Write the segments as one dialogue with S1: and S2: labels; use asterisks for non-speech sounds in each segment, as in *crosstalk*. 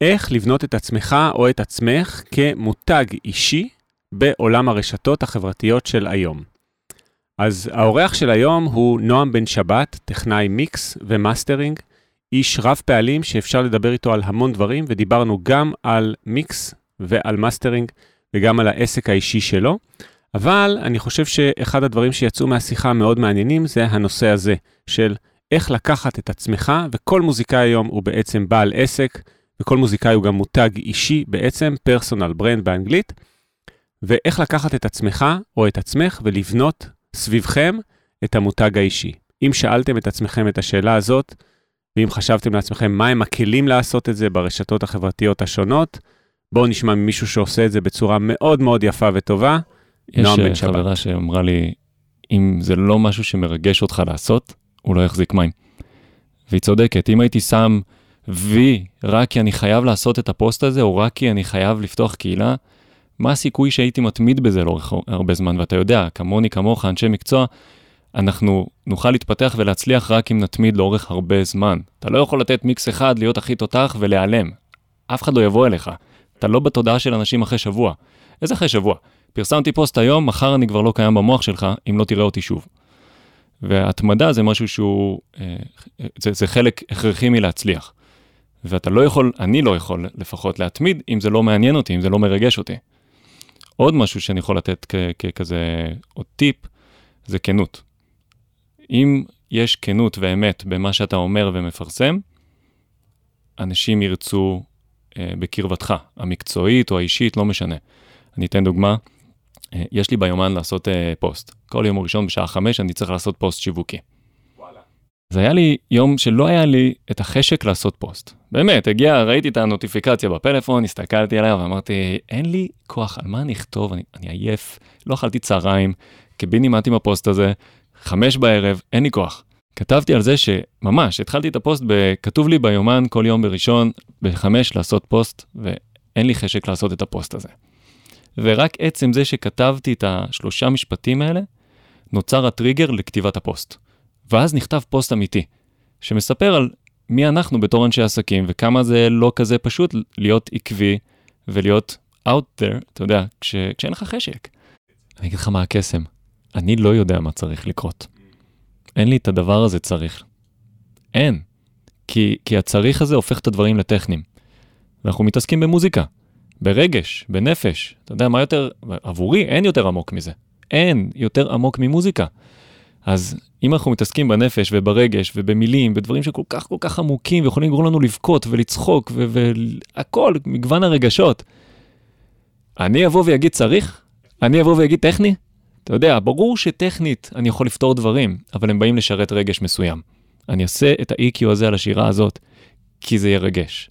S1: איך לבנות את עצמך או את עצמך כמותג אישי בעולם הרשתות החברתיות של היום. אז האורח של היום הוא נועם בן שבת, טכנאי מיקס ומאסטרינג, איש רב פעלים שאפשר לדבר איתו על המון דברים, ודיברנו גם על מיקס ועל מאסטרינג וגם על העסק האישי שלו. אבל אני חושב שאחד הדברים שיצאו מהשיחה מאוד מעניינים זה הנושא הזה של איך לקחת את עצמך, וכל מוזיקאי היום הוא בעצם בעל עסק, וכל מוזיקאי הוא גם מותג אישי בעצם, פרסונל ברנד באנגלית, ואיך לקחת את עצמך או את עצמך ולבנות סביבכם את המותג האישי. אם שאלתם את עצמכם את השאלה הזאת, ואם חשבתם לעצמכם מהם הכלים לעשות את זה ברשתות החברתיות השונות, בואו נשמע ממישהו שעושה את זה בצורה מאוד מאוד יפה וטובה,
S2: נועם בן שבת. יש חברה שאמרה לי, אם זה לא משהו שמרגש אותך לעשות, הוא לא יחזיק מים. והיא צודקת, אם הייתי שם וי רק כי אני חייב לעשות את הפוסט הזה, או רק כי אני חייב לפתוח קהילה, מה הסיכוי שהייתי מתמיד בזה לאורך הרבה זמן? ואתה יודע, כמוני, כמוך, אנשי מקצוע, אנחנו נוכל להתפתח ולהצליח רק אם נתמיד לאורך הרבה זמן. אתה לא יכול לתת מיקס אחד, להיות הכי תותח ולהיעלם. אף אחד לא יבוא אליך. אתה לא בתודעה של אנשים אחרי שבוע. איזה אחרי שבוע? פרסמתי פוסט היום, מחר אני כבר לא קיים במוח שלך, אם לא תראה אותי שוב. והתמדה זה משהו שהוא, אה, זה, זה חלק הכרחי מלהצליח. ואתה לא יכול, אני לא יכול לפחות להתמיד אם זה לא מעניין אותי, אם זה לא מרגש אותי. עוד משהו שאני יכול לתת ככזה, עוד טיפ, זה כנות. אם יש כנות ואמת במה שאתה אומר ומפרסם, אנשים ירצו אה, בקרבתך, המקצועית או האישית, לא משנה. אני אתן דוגמה, אה, יש לי ביומן לעשות אה, פוסט. כל יום ראשון בשעה חמש אני צריך לעשות פוסט שיווקי. זה היה לי יום שלא היה לי את החשק לעשות פוסט. באמת, הגיע, ראיתי את הנוטיפיקציה בפלאפון, הסתכלתי עליה ואמרתי, אין לי כוח, על מה אני אכתוב, אני, אני עייף, לא אכלתי צהריים, קיבינימט עם הפוסט הזה, חמש בערב, אין לי כוח. כתבתי על זה שממש, התחלתי את הפוסט, כתוב לי ביומן כל יום בראשון, בחמש לעשות פוסט, ואין לי חשק לעשות את הפוסט הזה. ורק עצם זה שכתבתי את השלושה משפטים האלה, נוצר הטריגר לכתיבת הפוסט. ואז נכתב פוסט אמיתי, שמספר על מי אנחנו בתור אנשי עסקים, וכמה זה לא כזה פשוט להיות עקבי ולהיות out there, אתה יודע, כש, כשאין לך חשק. אני אגיד לך מה הקסם, אני לא יודע מה צריך לקרות. אין לי את הדבר הזה צריך. אין. כי, כי הצריך הזה הופך את הדברים לטכניים. ואנחנו מתעסקים במוזיקה, ברגש, בנפש. אתה יודע מה יותר, עבורי אין יותר עמוק מזה. אין יותר עמוק ממוזיקה. אז אם אנחנו מתעסקים בנפש וברגש ובמילים, בדברים שכל כך כל כך עמוקים ויכולים לגרום לנו לבכות ולצחוק והכל, מגוון הרגשות, אני אבוא ואגיד צריך? אני אבוא ואגיד טכני? אתה יודע, ברור שטכנית אני יכול לפתור דברים, אבל הם באים לשרת רגש מסוים. אני אעשה את ה-EQ הזה על השירה הזאת, כי זה ירגש.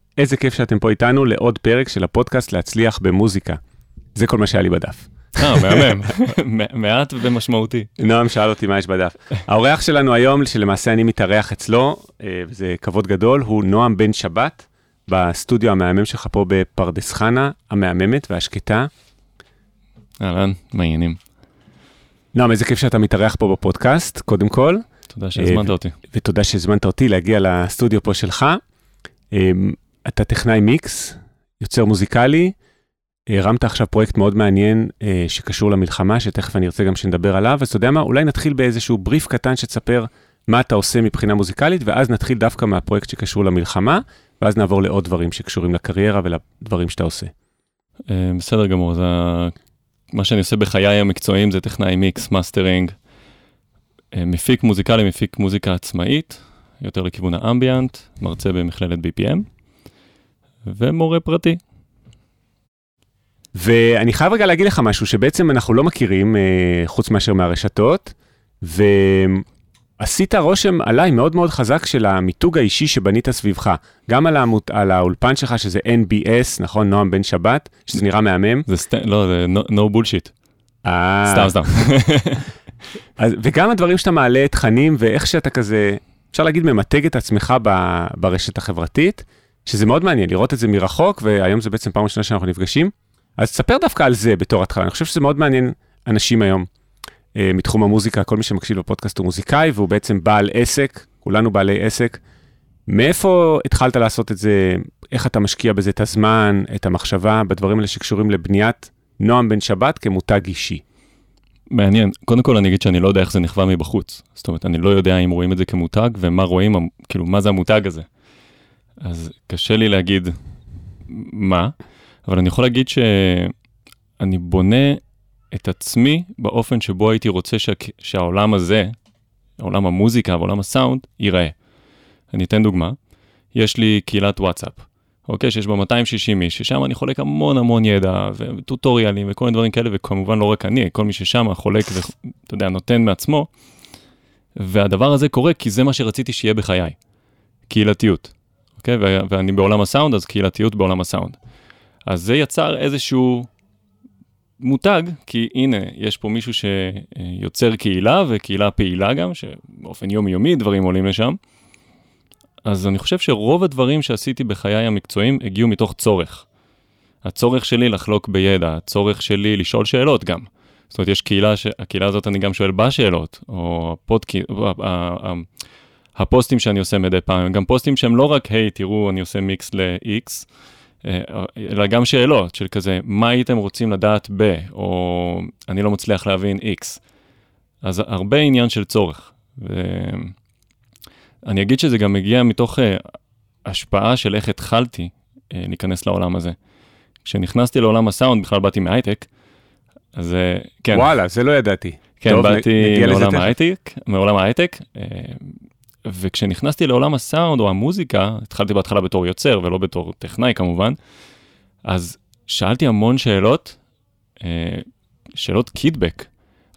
S1: איזה כיף שאתם פה איתנו לעוד פרק של הפודקאסט להצליח במוזיקה. זה כל מה שהיה לי בדף.
S2: אה, מהמם, מעט ומשמעותי.
S1: נועם שאל אותי מה יש בדף. האורח שלנו היום, שלמעשה אני מתארח אצלו, אה, וזה כבוד גדול, הוא נועם בן שבת, בסטודיו המהמם שלך פה בפרדס חנה, המהממת והשקטה.
S2: אהלן, מעניינים.
S1: נועם, איזה כיף שאתה מתארח פה בפודקאסט, קודם כל.
S2: תודה שהזמנת אותי.
S1: ותודה שהזמנת אותי להגיע לסטודיו פה שלך. אתה טכנאי מיקס, יוצר מוזיקלי, הרמת עכשיו פרויקט מאוד מעניין אה, שקשור למלחמה, שתכף אני ארצה גם שנדבר עליו, אז אתה יודע מה, אולי נתחיל באיזשהו בריף קטן שתספר מה אתה עושה מבחינה מוזיקלית, ואז נתחיל דווקא מהפרויקט שקשור למלחמה, ואז נעבור לעוד דברים שקשורים לקריירה ולדברים שאתה עושה.
S2: אה, בסדר גמור, זה מה שאני עושה בחיי המקצועיים זה טכנאי מיקס, מאסטרינג, אה, מפיק מוזיקלי, מפיק מוזיקה עצמאית, יותר לכיוון ה ambient, מרצה במכללת BPM. ומורה פרטי.
S1: ואני חייב רגע להגיד לך משהו שבעצם אנחנו לא מכירים, אה, חוץ מאשר מהרשתות, ועשית רושם עליי מאוד מאוד חזק של המיתוג האישי שבנית סביבך. גם על, המות, על האולפן שלך, שזה NBS, נכון, נועם בן שבת, שזה נראה מהמם.
S2: זה סט... לא, זה no, no bullshit.
S1: אה,
S2: סתם, סתם. *laughs*
S1: אז, וגם הדברים שאתה מעלה תכנים, ואיך שאתה כזה, אפשר להגיד, ממתג את עצמך ב, ברשת החברתית, שזה מאוד מעניין לראות את זה מרחוק, והיום זה בעצם פעם ראשונה שאנחנו נפגשים. אז תספר דווקא על זה בתור התחלה, אני חושב שזה מאוד מעניין אנשים היום אה, מתחום המוזיקה, כל מי שמקשיב לפודקאסט הוא מוזיקאי, והוא בעצם בעל עסק, כולנו בעלי עסק. מאיפה התחלת לעשות את זה? איך אתה משקיע בזה את הזמן, את המחשבה, בדברים האלה שקשורים לבניית נועם בן שבת כמותג אישי?
S2: מעניין. קודם כל אני אגיד שאני לא יודע איך זה נכווה מבחוץ. זאת אומרת, אני לא יודע אם רואים את זה כמותג, ומה רואים, כאילו, מה זה המותג הזה. אז קשה לי להגיד מה, אבל אני יכול להגיד שאני בונה את עצמי באופן שבו הייתי רוצה שה... שהעולם הזה, עולם המוזיקה ועולם הסאונד, ייראה. אני אתן דוגמה. יש לי קהילת וואטסאפ, אוקיי? שיש בה 260 איש, ששם אני חולק המון המון ידע וטוטוריאלים וכל מיני דברים כאלה, וכמובן לא רק אני, כל מי ששם חולק ואתה יודע, נותן מעצמו. והדבר הזה קורה כי זה מה שרציתי שיהיה בחיי, קהילתיות. אוקיי? ואני בעולם הסאונד, אז קהילתיות בעולם הסאונד. אז זה יצר איזשהו מותג, כי הנה, יש פה מישהו שיוצר קהילה, וקהילה פעילה גם, שבאופן יומיומי דברים עולים לשם. אז אני חושב שרוב הדברים שעשיתי בחיי המקצועיים הגיעו מתוך צורך. הצורך שלי לחלוק בידע, הצורך שלי לשאול שאלות גם. זאת אומרת, יש קהילה, ש... הקהילה הזאת אני גם שואל בה שאלות, או הפודקי... הפוסטים שאני עושה מדי פעם, גם פוסטים שהם לא רק, היי, hey, תראו, אני עושה מיקס ל-X, אה, אלא גם שאלות של כזה, מה הייתם רוצים לדעת ב, או אני לא מצליח להבין X. אז הרבה עניין של צורך. ואני אגיד שזה גם מגיע מתוך uh, השפעה של איך התחלתי uh, להיכנס לעולם הזה. כשנכנסתי לעולם הסאונד, בכלל באתי מהייטק, אז uh, כן.
S1: וואלה, זה לא ידעתי.
S2: כן, טוב, באתי מעולם ההייטק, מעולם ההייטק, וכשנכנסתי לעולם הסאונד או המוזיקה, התחלתי בהתחלה בתור יוצר ולא בתור טכנאי כמובן, אז שאלתי המון שאלות, אה, שאלות קידבק,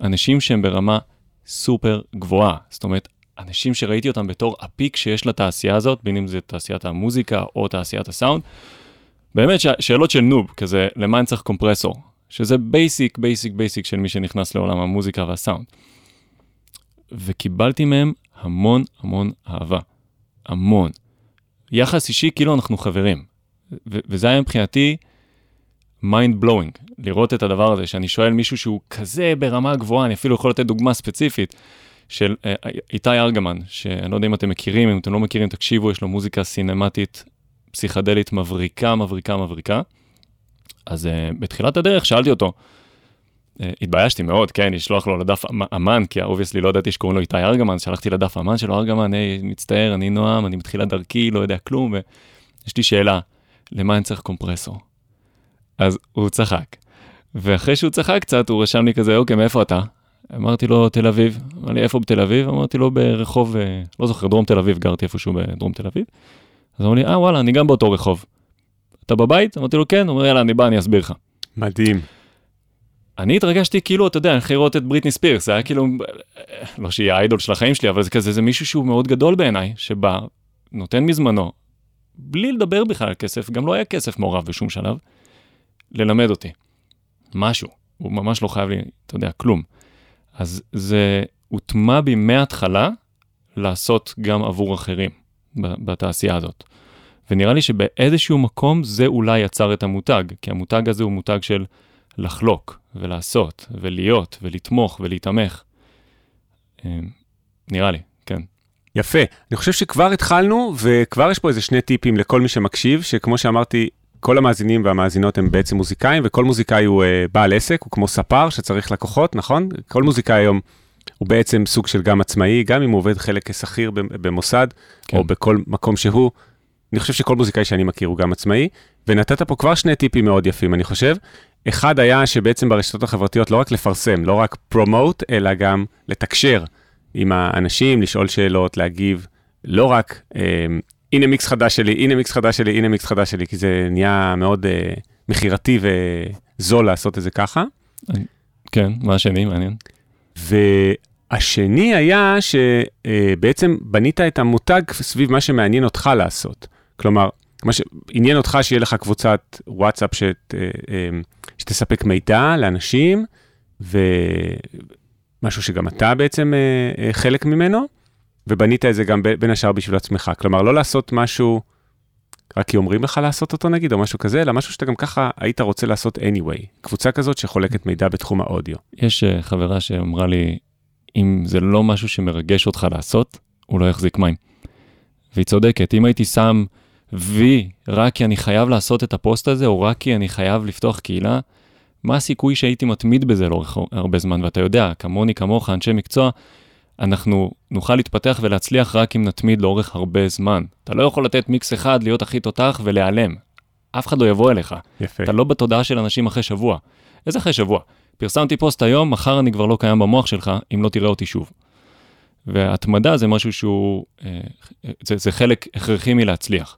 S2: אנשים שהם ברמה סופר גבוהה, זאת אומרת, אנשים שראיתי אותם בתור הפיק שיש לתעשייה הזאת, בין אם זה תעשיית המוזיקה או תעשיית הסאונד, באמת שאלות של noob, כזה, למה אני צריך קומפרסור? שזה basic, basic, basic של מי שנכנס לעולם המוזיקה והסאונד. וקיבלתי מהם המון המון אהבה. המון. יחס אישי כאילו אנחנו חברים. וזה היה מבחינתי mind blowing, לראות את הדבר הזה, שאני שואל מישהו שהוא כזה ברמה גבוהה, אני אפילו יכול לתת דוגמה ספציפית של אה, איתי ארגמן, שאני לא יודע אם אתם מכירים, אם אתם לא מכירים, תקשיבו, יש לו מוזיקה סינמטית פסיכית מבריקה, מבריקה, מבריקה. אז uh, בתחילת הדרך שאלתי אותו, התביישתי מאוד, כן, לשלוח לו לדף אמן, כי obviously לא ידעתי שקוראים לו איתי ארגמן, שלחתי לדף אמן שלו, ארגמן, היי, מצטער, אני נועם, אני מתחילת דרכי, לא יודע כלום, ויש לי שאלה, למה אני צריך קומפרסור? אז הוא צחק. ואחרי שהוא צחק קצת, הוא רשם לי כזה, אוקיי, מאיפה אתה? אמרתי לו, תל אביב. אמר לי, איפה בתל אביב? אמרתי לו, ברחוב, אה, לא זוכר, דרום תל אביב, גרתי איפשהו בדרום תל אביב. אז אמר לי, אה, וואלה, אני גם באותו רחוב. אתה בבית? אמרתי לו, כן. הוא אומר, יאללה, אני בא, אני אסביר לך.
S1: מדהים.
S2: אני התרגשתי כאילו, אתה יודע, אני הולך לראות את בריטני ספירס, זה היה כאילו, לא שהיא האיידול של החיים שלי, אבל זה כזה, זה מישהו שהוא מאוד גדול בעיניי, שבא, נותן מזמנו, בלי לדבר בכלל על כסף, גם לא היה כסף מעורב בשום שלב, ללמד אותי. משהו, הוא ממש לא חייב לי, אתה יודע, כלום. אז זה הוטמע בי מההתחלה לעשות גם עבור אחרים בתעשייה הזאת. ונראה לי שבאיזשהו מקום זה אולי יצר את המותג, כי המותג הזה הוא מותג של לחלוק ולעשות ולהיות ולתמוך ולהיתמך. אמ, נראה לי, כן.
S1: יפה. אני חושב שכבר התחלנו, וכבר יש פה איזה שני טיפים לכל מי שמקשיב, שכמו שאמרתי, כל המאזינים והמאזינות הם בעצם מוזיקאים, וכל מוזיקאי הוא uh, בעל עסק, הוא כמו ספר שצריך לקוחות, נכון? כל מוזיקאי היום הוא בעצם סוג של גם עצמאי, גם אם הוא עובד חלק כשכיר במוסד, כן. או בכל מקום שהוא. אני חושב שכל מוזיקאי שאני מכיר הוא גם עצמאי, ונתת פה כבר שני טיפים מאוד יפים, אני חושב. אחד היה שבעצם ברשתות החברתיות לא רק לפרסם, לא רק פרומוט, אלא גם לתקשר עם האנשים, לשאול שאלות, להגיב, לא רק, אה, הנה מיקס חדש שלי, הנה מיקס חדש שלי, הנה מיקס חדש שלי, כי זה נהיה מאוד אה, מכירתי זול לעשות את זה ככה.
S2: כן, מה השני? מעניין.
S1: והשני היה שבעצם בנית את המותג סביב מה שמעניין אותך לעשות. כלומר, מה שעניין אותך שיהיה לך קבוצת וואטסאפ שת, שתספק מידע לאנשים, ומשהו שגם אתה בעצם חלק ממנו, ובנית את זה גם בין השאר בשביל עצמך. כלומר, לא לעשות משהו רק כי אומרים לך לעשות אותו נגיד, או משהו כזה, אלא משהו שאתה גם ככה היית רוצה לעשות anyway. קבוצה כזאת שחולקת מידע בתחום האודיו.
S2: יש חברה שאמרה לי, אם זה לא משהו שמרגש אותך לעשות, הוא לא יחזיק מים. והיא צודקת, אם הייתי שם וי רק כי אני חייב לעשות את הפוסט הזה, או רק כי אני חייב לפתוח קהילה, מה הסיכוי שהייתי מתמיד בזה לאורך הרבה זמן? ואתה יודע, כמוני, כמוך, אנשי מקצוע, אנחנו נוכל להתפתח ולהצליח רק אם נתמיד לאורך הרבה זמן. אתה לא יכול לתת מיקס אחד, להיות הכי תותח ולהיעלם. אף אחד לא יבוא אליך.
S1: יפה.
S2: אתה לא בתודעה של אנשים אחרי שבוע. איזה אחרי שבוע? פרסמתי פוסט היום, מחר אני כבר לא קיים במוח שלך, אם לא תראה אותי שוב. והתמדה זה משהו שהוא, אה, זה, זה חלק הכרחי מלהצליח.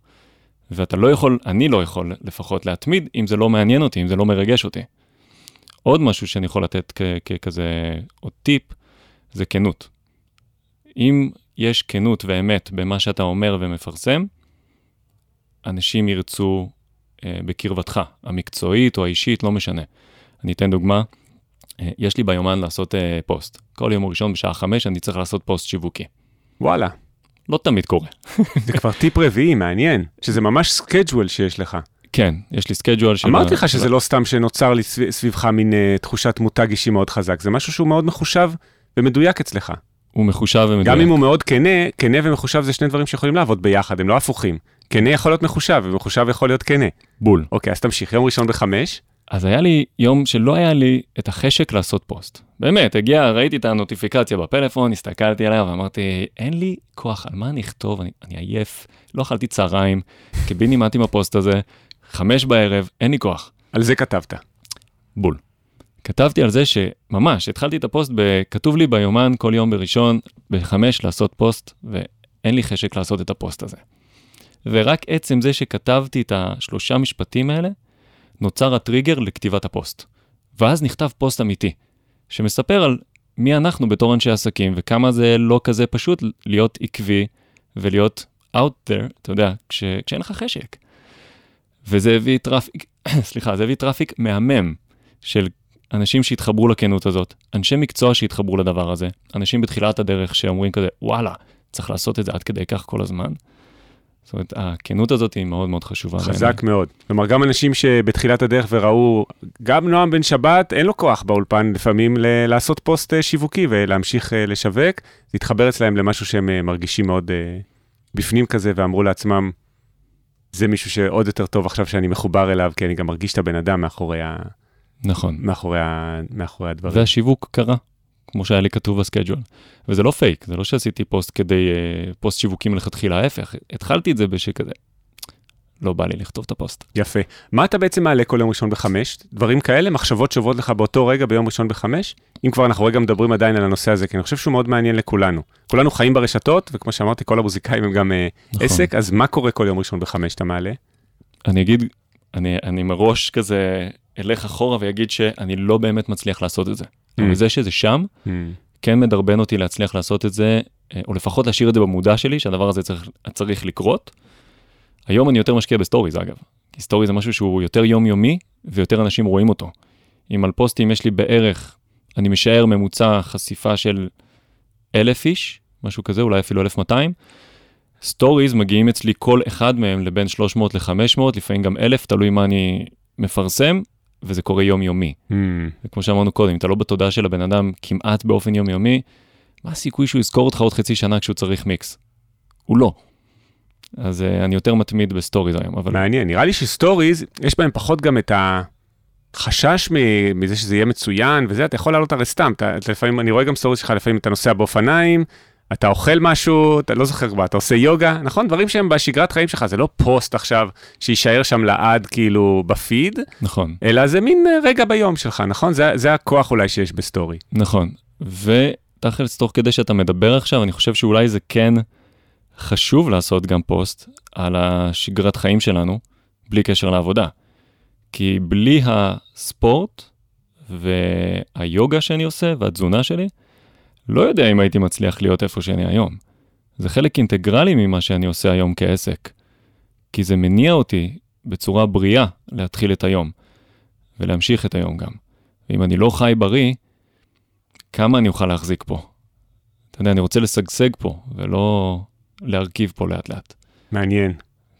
S2: ואתה לא יכול, אני לא יכול לפחות להתמיד, אם זה לא מעניין אותי, אם זה לא מרגש אותי. עוד משהו שאני יכול לתת ככזה, עוד טיפ, זה כנות. אם יש כנות ואמת במה שאתה אומר ומפרסם, אנשים ירצו אה, בקרבתך, המקצועית או האישית, לא משנה. אני אתן דוגמה, אה, יש לי ביומן לעשות אה, פוסט. כל יום ראשון בשעה חמש אני צריך לעשות פוסט שיווקי.
S1: וואלה.
S2: לא תמיד קורה.
S1: זה כבר טיפ רביעי, מעניין, שזה ממש scheduled שיש לך.
S2: כן, יש לי schedule
S1: של... אמרתי לך שזה לא סתם שנוצר לי סביבך מין uh, תחושת מותג אישי מאוד חזק, זה משהו שהוא מאוד מחושב ומדויק אצלך.
S2: הוא מחושב ומדויק.
S1: גם אם הוא מאוד כנה, כנה ומחושב זה שני דברים שיכולים לעבוד ביחד, הם לא הפוכים. כנה יכול להיות מחושב, ומחושב יכול להיות כנה.
S2: בול.
S1: אוקיי, אז תמשיך, יום ראשון בחמש.
S2: אז היה לי יום שלא היה לי את החשק לעשות פוסט. באמת, הגיע, ראיתי את ה notification בפלאפון, הסתכלתי עליה ואמרתי, אין לי כוח, על מה אני אכתוב, אני, אני עייף, לא אכלתי צהריים, קיבינימט *laughs* עם הפוסט הזה, חמש בערב, אין לי כוח.
S1: על זה כתבת.
S2: בול. כתבתי על זה שממש, התחלתי את הפוסט, כתוב לי ביומן כל יום בראשון, בחמש לעשות פוסט, ואין לי חשק לעשות את הפוסט הזה. ורק עצם זה שכתבתי את השלושה משפטים האלה, נוצר הטריגר לכתיבת הפוסט. ואז נכתב פוסט אמיתי, שמספר על מי אנחנו בתור אנשי עסקים, וכמה זה לא כזה פשוט להיות עקבי ולהיות out there, אתה יודע, כש, כשאין לך חשק. וזה הביא טראפיק, *coughs* סליחה, זה הביא טראפיק מהמם של אנשים שהתחברו לכנות הזאת, אנשי מקצוע שהתחברו לדבר הזה, אנשים בתחילת הדרך שאומרים כזה, וואלה, צריך לעשות את זה עד כדי כך כל הזמן. זאת אומרת, הכנות הזאת היא מאוד מאוד חשובה.
S1: חזק בעיני. מאוד. כלומר, גם אנשים שבתחילת הדרך וראו, גם נועם בן שבת, אין לו כוח באולפן לפעמים ל- לעשות פוסט אה, שיווקי ולהמשיך uh, לשווק, זה התחבר אצלהם למשהו שהם uh, מרגישים מאוד בפנים כזה, ואמרו לעצמם, זה מישהו שעוד יותר טוב עכשיו שאני מחובר אליו, כי אני גם מרגיש את הבן אדם מאחורי ה...
S2: נכון.
S1: מאחורי, ה... מאחורי הדברים.
S2: והשיווק קרה, כמו שהיה לי כתוב ב schedule. וזה לא פייק, זה לא שעשיתי פוסט כדי, uh, פוסט שיווקים מלכתחילה, ההפך, התחלתי את זה בשכזה, לא בא לי לכתוב את הפוסט.
S1: יפה. מה אתה בעצם מעלה כל יום ראשון בחמש? דברים כאלה? מחשבות שעוברות לך באותו רגע ביום ראשון בחמש? אם כבר אנחנו רגע מדברים עדיין על הנושא הזה, כי אני חושב שהוא מאוד מעניין לכולנו. כולנו חיים ברשתות, וכמו שאמרתי, כל המוזיקאים הם גם uh, נכון. עסק, אז מה קורה כל יום ראשון בחמש אתה מעלה?
S2: אני אגיד, אני, אני מראש כזה אלך אחורה ויגיד שאני לא באמת מצליח לעשות את זה. Mm. אבל זה שזה שם, mm. כן מדרבן אותי להצליח לעשות את זה, אה, או לפחות להשאיר את זה במודע שלי, שהדבר הזה צריך, צריך לקרות. היום אני יותר משקיע בסטוריז אגב, כי סטוריז זה משהו שהוא יותר יומיומי ויותר אנשים רואים אותו. אם על פוסטים יש לי בערך, אני משער ממוצע חשיפה של אלף איש, משהו כזה, אולי אפילו 1200. סטוריז מגיעים אצלי כל אחד מהם בין 300 ל-500, לפעמים גם 1,000, תלוי מה אני מפרסם, וזה קורה יומיומי. Mm. וכמו שאמרנו קודם, אתה לא בתודעה של הבן אדם כמעט באופן יומיומי, מה הסיכוי שהוא יזכור אותך עוד חצי שנה כשהוא צריך מיקס? הוא לא. אז uh, אני יותר מתמיד בסטוריז היום, אבל...
S1: מעניין, נראה לי שסטוריז, יש בהם פחות גם את החשש מזה שזה יהיה מצוין וזה, אתה יכול להעלות הרי סתם, אתה, אתה לפעמים, אני רואה גם סטוריז שלך, לפעמים אתה נוסע באופניים, אתה אוכל משהו, אתה לא זוכר מה, אתה עושה יוגה, נכון? דברים שהם בשגרת חיים שלך, זה לא פוסט עכשיו שיישאר שם לעד כאילו בפיד,
S2: נכון.
S1: אלא זה מין אה, רגע ביום שלך, נכון? זה, זה הכוח אולי שיש בסטורי.
S2: נכון, ותכלס, תוך כדי שאתה מדבר עכשיו, אני חושב שאולי זה כן חשוב לעשות גם פוסט על השגרת חיים שלנו, בלי קשר לעבודה. כי בלי הספורט והיוגה שאני עושה והתזונה שלי, לא יודע אם הייתי מצליח להיות איפה שאני היום. זה חלק אינטגרלי ממה שאני עושה היום כעסק, כי זה מניע אותי בצורה בריאה להתחיל את היום, ולהמשיך את היום גם. ואם אני לא חי בריא, כמה אני אוכל להחזיק פה? אתה יודע, אני רוצה לשגשג פה, ולא להרכיב פה לאט לאט.
S1: מעניין.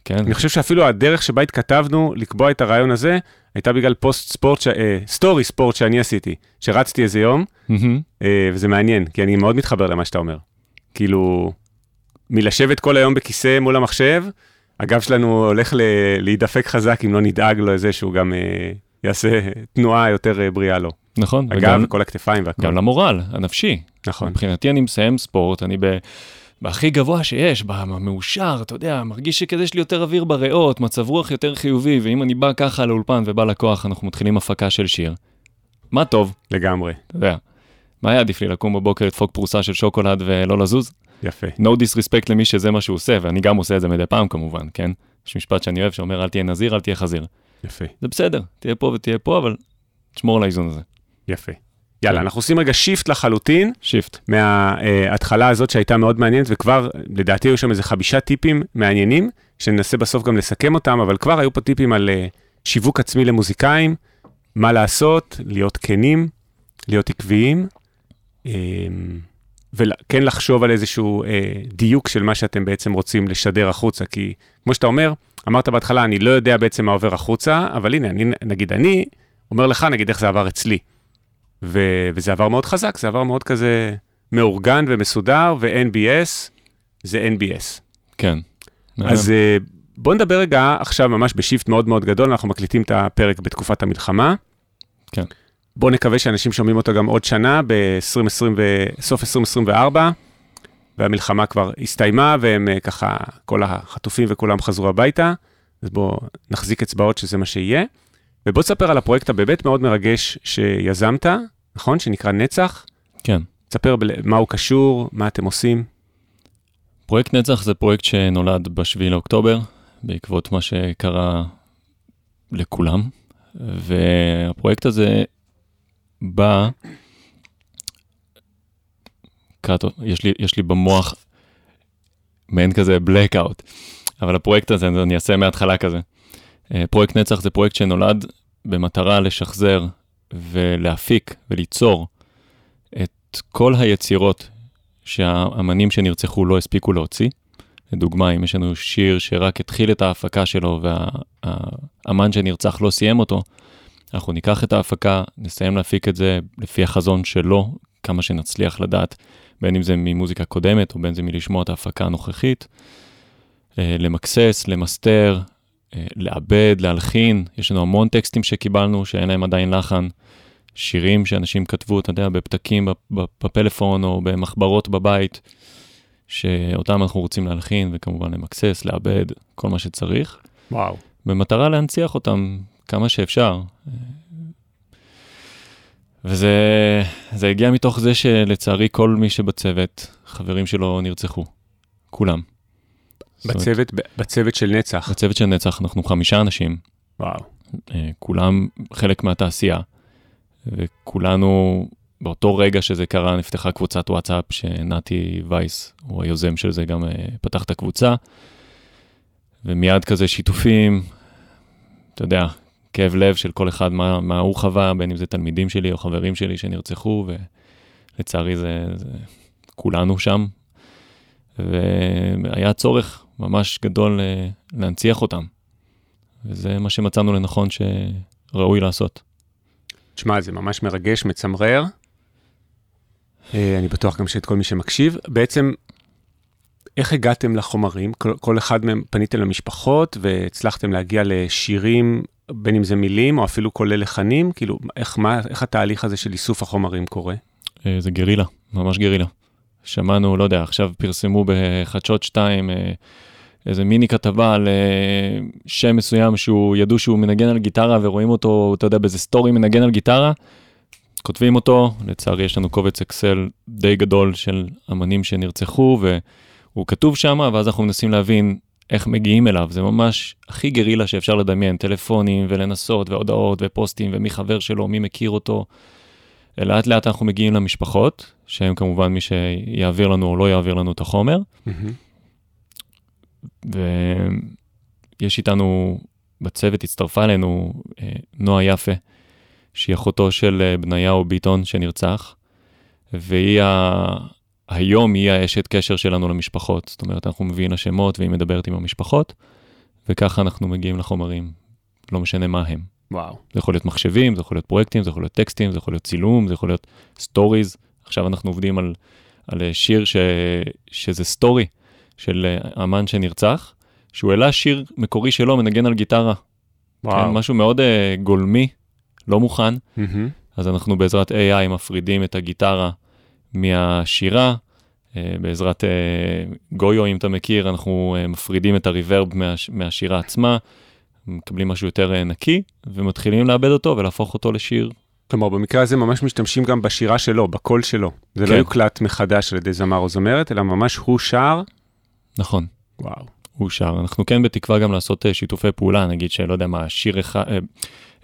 S2: כן?
S1: אני חושב שאפילו הדרך שבה התכתבנו לקבוע את הרעיון הזה, הייתה בגלל פוסט ספורט, ש... אה, סטורי ספורט שאני עשיתי, שרצתי איזה יום,
S2: מהמם.
S1: אה, וזה מעניין, כי אני מאוד מתחבר למה שאתה אומר. כאילו, מלשבת כל היום בכיסא מול המחשב, הגב שלנו הולך ל... להידפק חזק אם לא נדאג לו לזה שהוא גם אה, יעשה תנועה יותר אה, בריאה לו.
S2: נכון,
S1: הגב
S2: וגם
S1: וכל הכתפיים והכל.
S2: גם למורל, הנפשי.
S1: נכון.
S2: מבחינתי אני מסיים ספורט, אני ב... בהכי גבוה שיש, במאושר, אתה יודע, מרגיש שכזה יש לי יותר אוויר בריאות, מצב רוח יותר חיובי, ואם אני בא ככה לאולפן ובא לקוח, אנחנו מתחילים הפקה של שיר. מה טוב,
S1: לגמרי.
S2: אתה יודע. מה היה עדיף לי לקום בבוקר, לדפוק פרוסה של שוקולד ולא לזוז?
S1: יפה.
S2: no disrespect למי שזה מה שהוא עושה, ואני גם עושה את זה מדי פעם כמובן, כן? יש משפט שאני אוהב שאומר, אל תהיה נזיר, ואל תהיה חזיר.
S1: יפה.
S2: זה בסדר, תהיה פה ותהיה פה, אבל תשמור על האיזון הזה.
S1: יפה. יאללה,
S2: כן.
S1: אנחנו עושים רגע shift לחלוטין
S2: shift.
S1: מההתחלה הזאת שהייתה מאוד מעניינת, וכבר, לדעתי היו שם איזה חמישה טיפים מעניינים, שננסה בסוף גם לסכם אותם, אבל כבר היו פה טיפים על אה, שיווק עצמי למוזיקאים, מה לעשות, להיות כנים, להיות עקביים, אה, וכן לחשוב על איזשהו אה, דיוק של מה שאתם בעצם רוצים לשדר החוצה, כי כמו שאתה אומר, אמרת בהתחלה, אני לא יודע בעצם מה עובר החוצה, אבל הנה, אני, נגיד אני אומר לך, נגיד איך זה עבר אצלי. ו- וזה עבר מאוד חזק, זה עבר מאוד כזה מאורגן ומסודר, ו-NBS זה NBS.
S2: כן.
S1: אז אה, בוא נדבר רגע עכשיו ממש בשיפט מאוד מאוד גדול, אנחנו מקליטים את הפרק בתקופת המלחמה.
S2: כן.
S1: בוא נקווה שאנשים שומעים אותו גם עוד שנה, ב-2020 וסוף 2024, והמלחמה כבר הסתיימה, והם אה, ככה, כל החטופים וכולם חזרו הביתה, אז בוא נחזיק אצבעות שזה מה שיהיה. ובוא תספר על הפרויקט הבאמת מאוד מרגש שיזמת, נכון? שנקרא נצח.
S2: כן.
S1: תספר מה הוא קשור, מה אתם עושים.
S2: פרויקט נצח זה פרויקט שנולד ב-7 לאוקטובר, בעקבות מה שקרה לכולם, והפרויקט הזה בא, קאטו, יש לי, יש לי במוח מעין כזה blackout, אבל הפרויקט הזה, אני אעשה מההתחלה כזה. אה, פרויקט נצח זה פרויקט שנולד במטרה לשחזר ולהפיק וליצור את כל היצירות שהאמנים שנרצחו לא הספיקו להוציא. לדוגמה, אם יש לנו שיר שרק התחיל את ההפקה שלו והאמן שנרצח לא סיים אותו, אנחנו ניקח את ההפקה, נסיים להפיק את זה לפי החזון שלו, כמה שנצליח לדעת, בין אם זה ממוזיקה קודמת או בין אם זה מלשמוע את ההפקה הנוכחית, אה, למקסס, למסתר, לעבד, להלחין, יש לנו המון טקסטים שקיבלנו שאין להם עדיין לחן, שירים שאנשים כתבו, אתה יודע, בפתקים בפ- בפלאפון או במחברות בבית, שאותם אנחנו רוצים להלחין וכמובן למקסס, לעבד, כל מה שצריך,
S1: וואו.
S2: במטרה להנציח אותם כמה שאפשר. וזה זה הגיע מתוך זה שלצערי כל מי שבצוות, חברים שלו נרצחו, כולם. זאת אומרת,
S1: בצוות, בצוות של נצח.
S2: בצוות של נצח אנחנו חמישה אנשים,
S1: וואו.
S2: אה, כולם חלק מהתעשייה, וכולנו, באותו רגע שזה קרה, נפתחה קבוצת וואטסאפ שנתי וייס, הוא היוזם של זה, גם אה, פתח את הקבוצה, ומיד כזה שיתופים, אתה יודע, כאב לב של כל אחד, מה, מה הוא חווה, בין אם זה תלמידים שלי או חברים שלי שנרצחו, ולצערי זה, זה כולנו שם, והיה צורך ממש גדול אה, להנציח אותם. וזה מה שמצאנו לנכון שראוי לעשות.
S1: תשמע, זה ממש מרגש, מצמרר. אה, אני בטוח גם שאת כל מי שמקשיב. בעצם, איך הגעתם לחומרים? כל, כל אחד מהם פניתם למשפחות והצלחתם להגיע לשירים, בין אם זה מילים או אפילו כולל לחנים? כאילו, איך, מה, איך התהליך הזה של איסוף החומרים קורה?
S2: אה, זה גרילה, ממש גרילה. שמענו, לא יודע, עכשיו פרסמו בחדשות 2 אה, איזה מיני כתבה על אה, שם מסוים שהוא, ידעו שהוא מנגן על גיטרה ורואים אותו, אתה יודע, באיזה סטורי מנגן על גיטרה, כותבים אותו, לצערי יש לנו קובץ אקסל די גדול של אמנים שנרצחו, והוא כתוב שם, ואז אנחנו מנסים להבין איך מגיעים אליו, זה ממש הכי גרילה שאפשר לדמיין, טלפונים ולנסות והודעות ופוסטים ומי חבר שלו, מי מכיר אותו. לאט לאט אנחנו מגיעים למשפחות, שהם כמובן מי שיעביר לנו או לא יעביר לנו את החומר. ויש איתנו בצוות, הצטרפה אלינו אה, נועה יפה, שהיא אחותו של אה, בניהו ביטון שנרצח, והיא ה... היום היא האשת קשר שלנו למשפחות. זאת אומרת, אנחנו מביאים לה שמות והיא מדברת עם המשפחות, וככה אנחנו מגיעים לחומרים, לא משנה מה הם.
S1: וואו.
S2: זה יכול להיות מחשבים, זה יכול להיות פרויקטים, זה יכול להיות טקסטים, זה יכול להיות צילום, זה יכול להיות סטוריז. עכשיו אנחנו עובדים על, על שיר ש, שזה סטורי של אמן שנרצח, שהוא העלה שיר מקורי שלו, מנגן על גיטרה.
S1: וואו.
S2: כן, משהו מאוד uh, גולמי, לא מוכן.
S1: מהמם.
S2: אז אנחנו בעזרת AI מפרידים את הגיטרה מהשירה. Uh, בעזרת uh, Goyo, אם אתה מכיר, אנחנו uh, מפרידים את הריברב מהש, מהשירה עצמה, מקבלים משהו יותר uh, נקי, ומתחילים לאבד אותו ולהפוך אותו לשיר.
S1: כלומר, במקרה הזה ממש משתמשים גם בשירה שלו, בקול שלו. זה לא
S2: כן.
S1: יוקלט מחדש על ידי זמר או זמרת, אלא ממש הוא שר.
S2: נכון.
S1: וואו.
S2: הוא שר. אנחנו כן בתקווה גם לעשות אה, שיתופי פעולה, נגיד שלא יודע מה, שיר אחד, אה,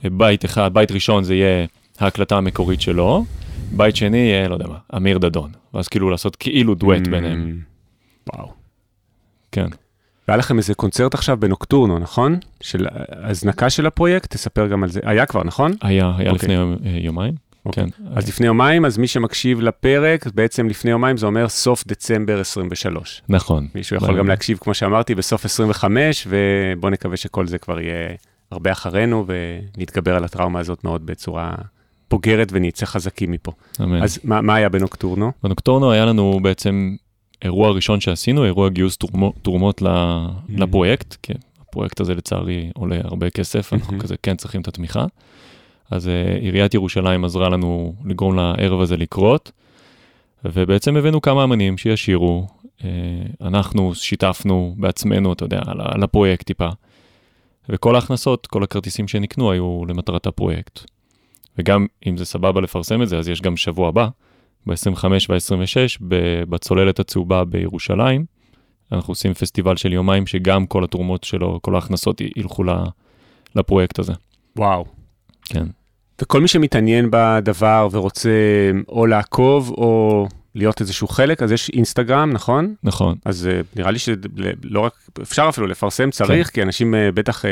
S2: אה, בית אחד, בית ראשון זה יהיה ההקלטה המקורית שלו, בית שני יהיה, לא יודע מה, אמיר דדון. ואז כאילו לעשות כאילו דואט ביניהם.
S1: Mm, וואו.
S2: כן.
S1: והיה לכם איזה קונצרט עכשיו בנוקטורנו, נכון? של הזנקה של הפרויקט, תספר גם על זה. היה כבר, נכון?
S2: היה, היה
S1: אוקיי.
S2: לפני אה, יומיים.
S1: אוקיי.
S2: כן.
S1: אז לפני יומיים, אז מי שמקשיב לפרק, בעצם לפני יומיים זה אומר סוף דצמבר 23.
S2: נכון.
S1: מישהו יכול גם להקשיב, כמו שאמרתי, בסוף 25, ובוא נקווה שכל זה כבר יהיה הרבה אחרינו, ונתגבר על הטראומה הזאת מאוד בצורה בוגרת, ונצא חזקים מפה.
S2: אמן.
S1: אז מה, מה היה בנוקטורנו?
S2: בנוקטורנו היה לנו בעצם אירוע ראשון שעשינו, אירוע גיוס תרומו, תרומות ל, לפרויקט, כי הפרויקט הזה לצערי עולה הרבה כסף, אנחנו
S1: Mhm.
S2: כזה כן צריכים את התמיכה. אז uh, עיריית ירושלים עזרה לנו לגרום לערב הזה לקרות, ובעצם הבאנו כמה אמנים שישירו, uh, אנחנו שיתפנו בעצמנו, אתה יודע, על הפרויקט טיפה, וכל ההכנסות, כל הכרטיסים שנקנו היו למטרת הפרויקט. וגם אם זה סבבה לפרסם את זה, אז יש גם שבוע הבא, ב-25 וה-26 בצוללת הצהובה בירושלים. אנחנו עושים פסטיבל של יומיים שגם כל התרומות שלו, כל ההכנסות ילכו לפרויקט הזה.
S1: וואו.
S2: כן.
S1: וכל מי שמתעניין בדבר ורוצה או לעקוב או להיות איזשהו חלק, אז יש אינסטגרם, נכון?
S2: נכון.
S1: אז uh, נראה לי שלא רק, אפשר אפילו לפרסם, צריך, כי אנשים uh, בטח uh,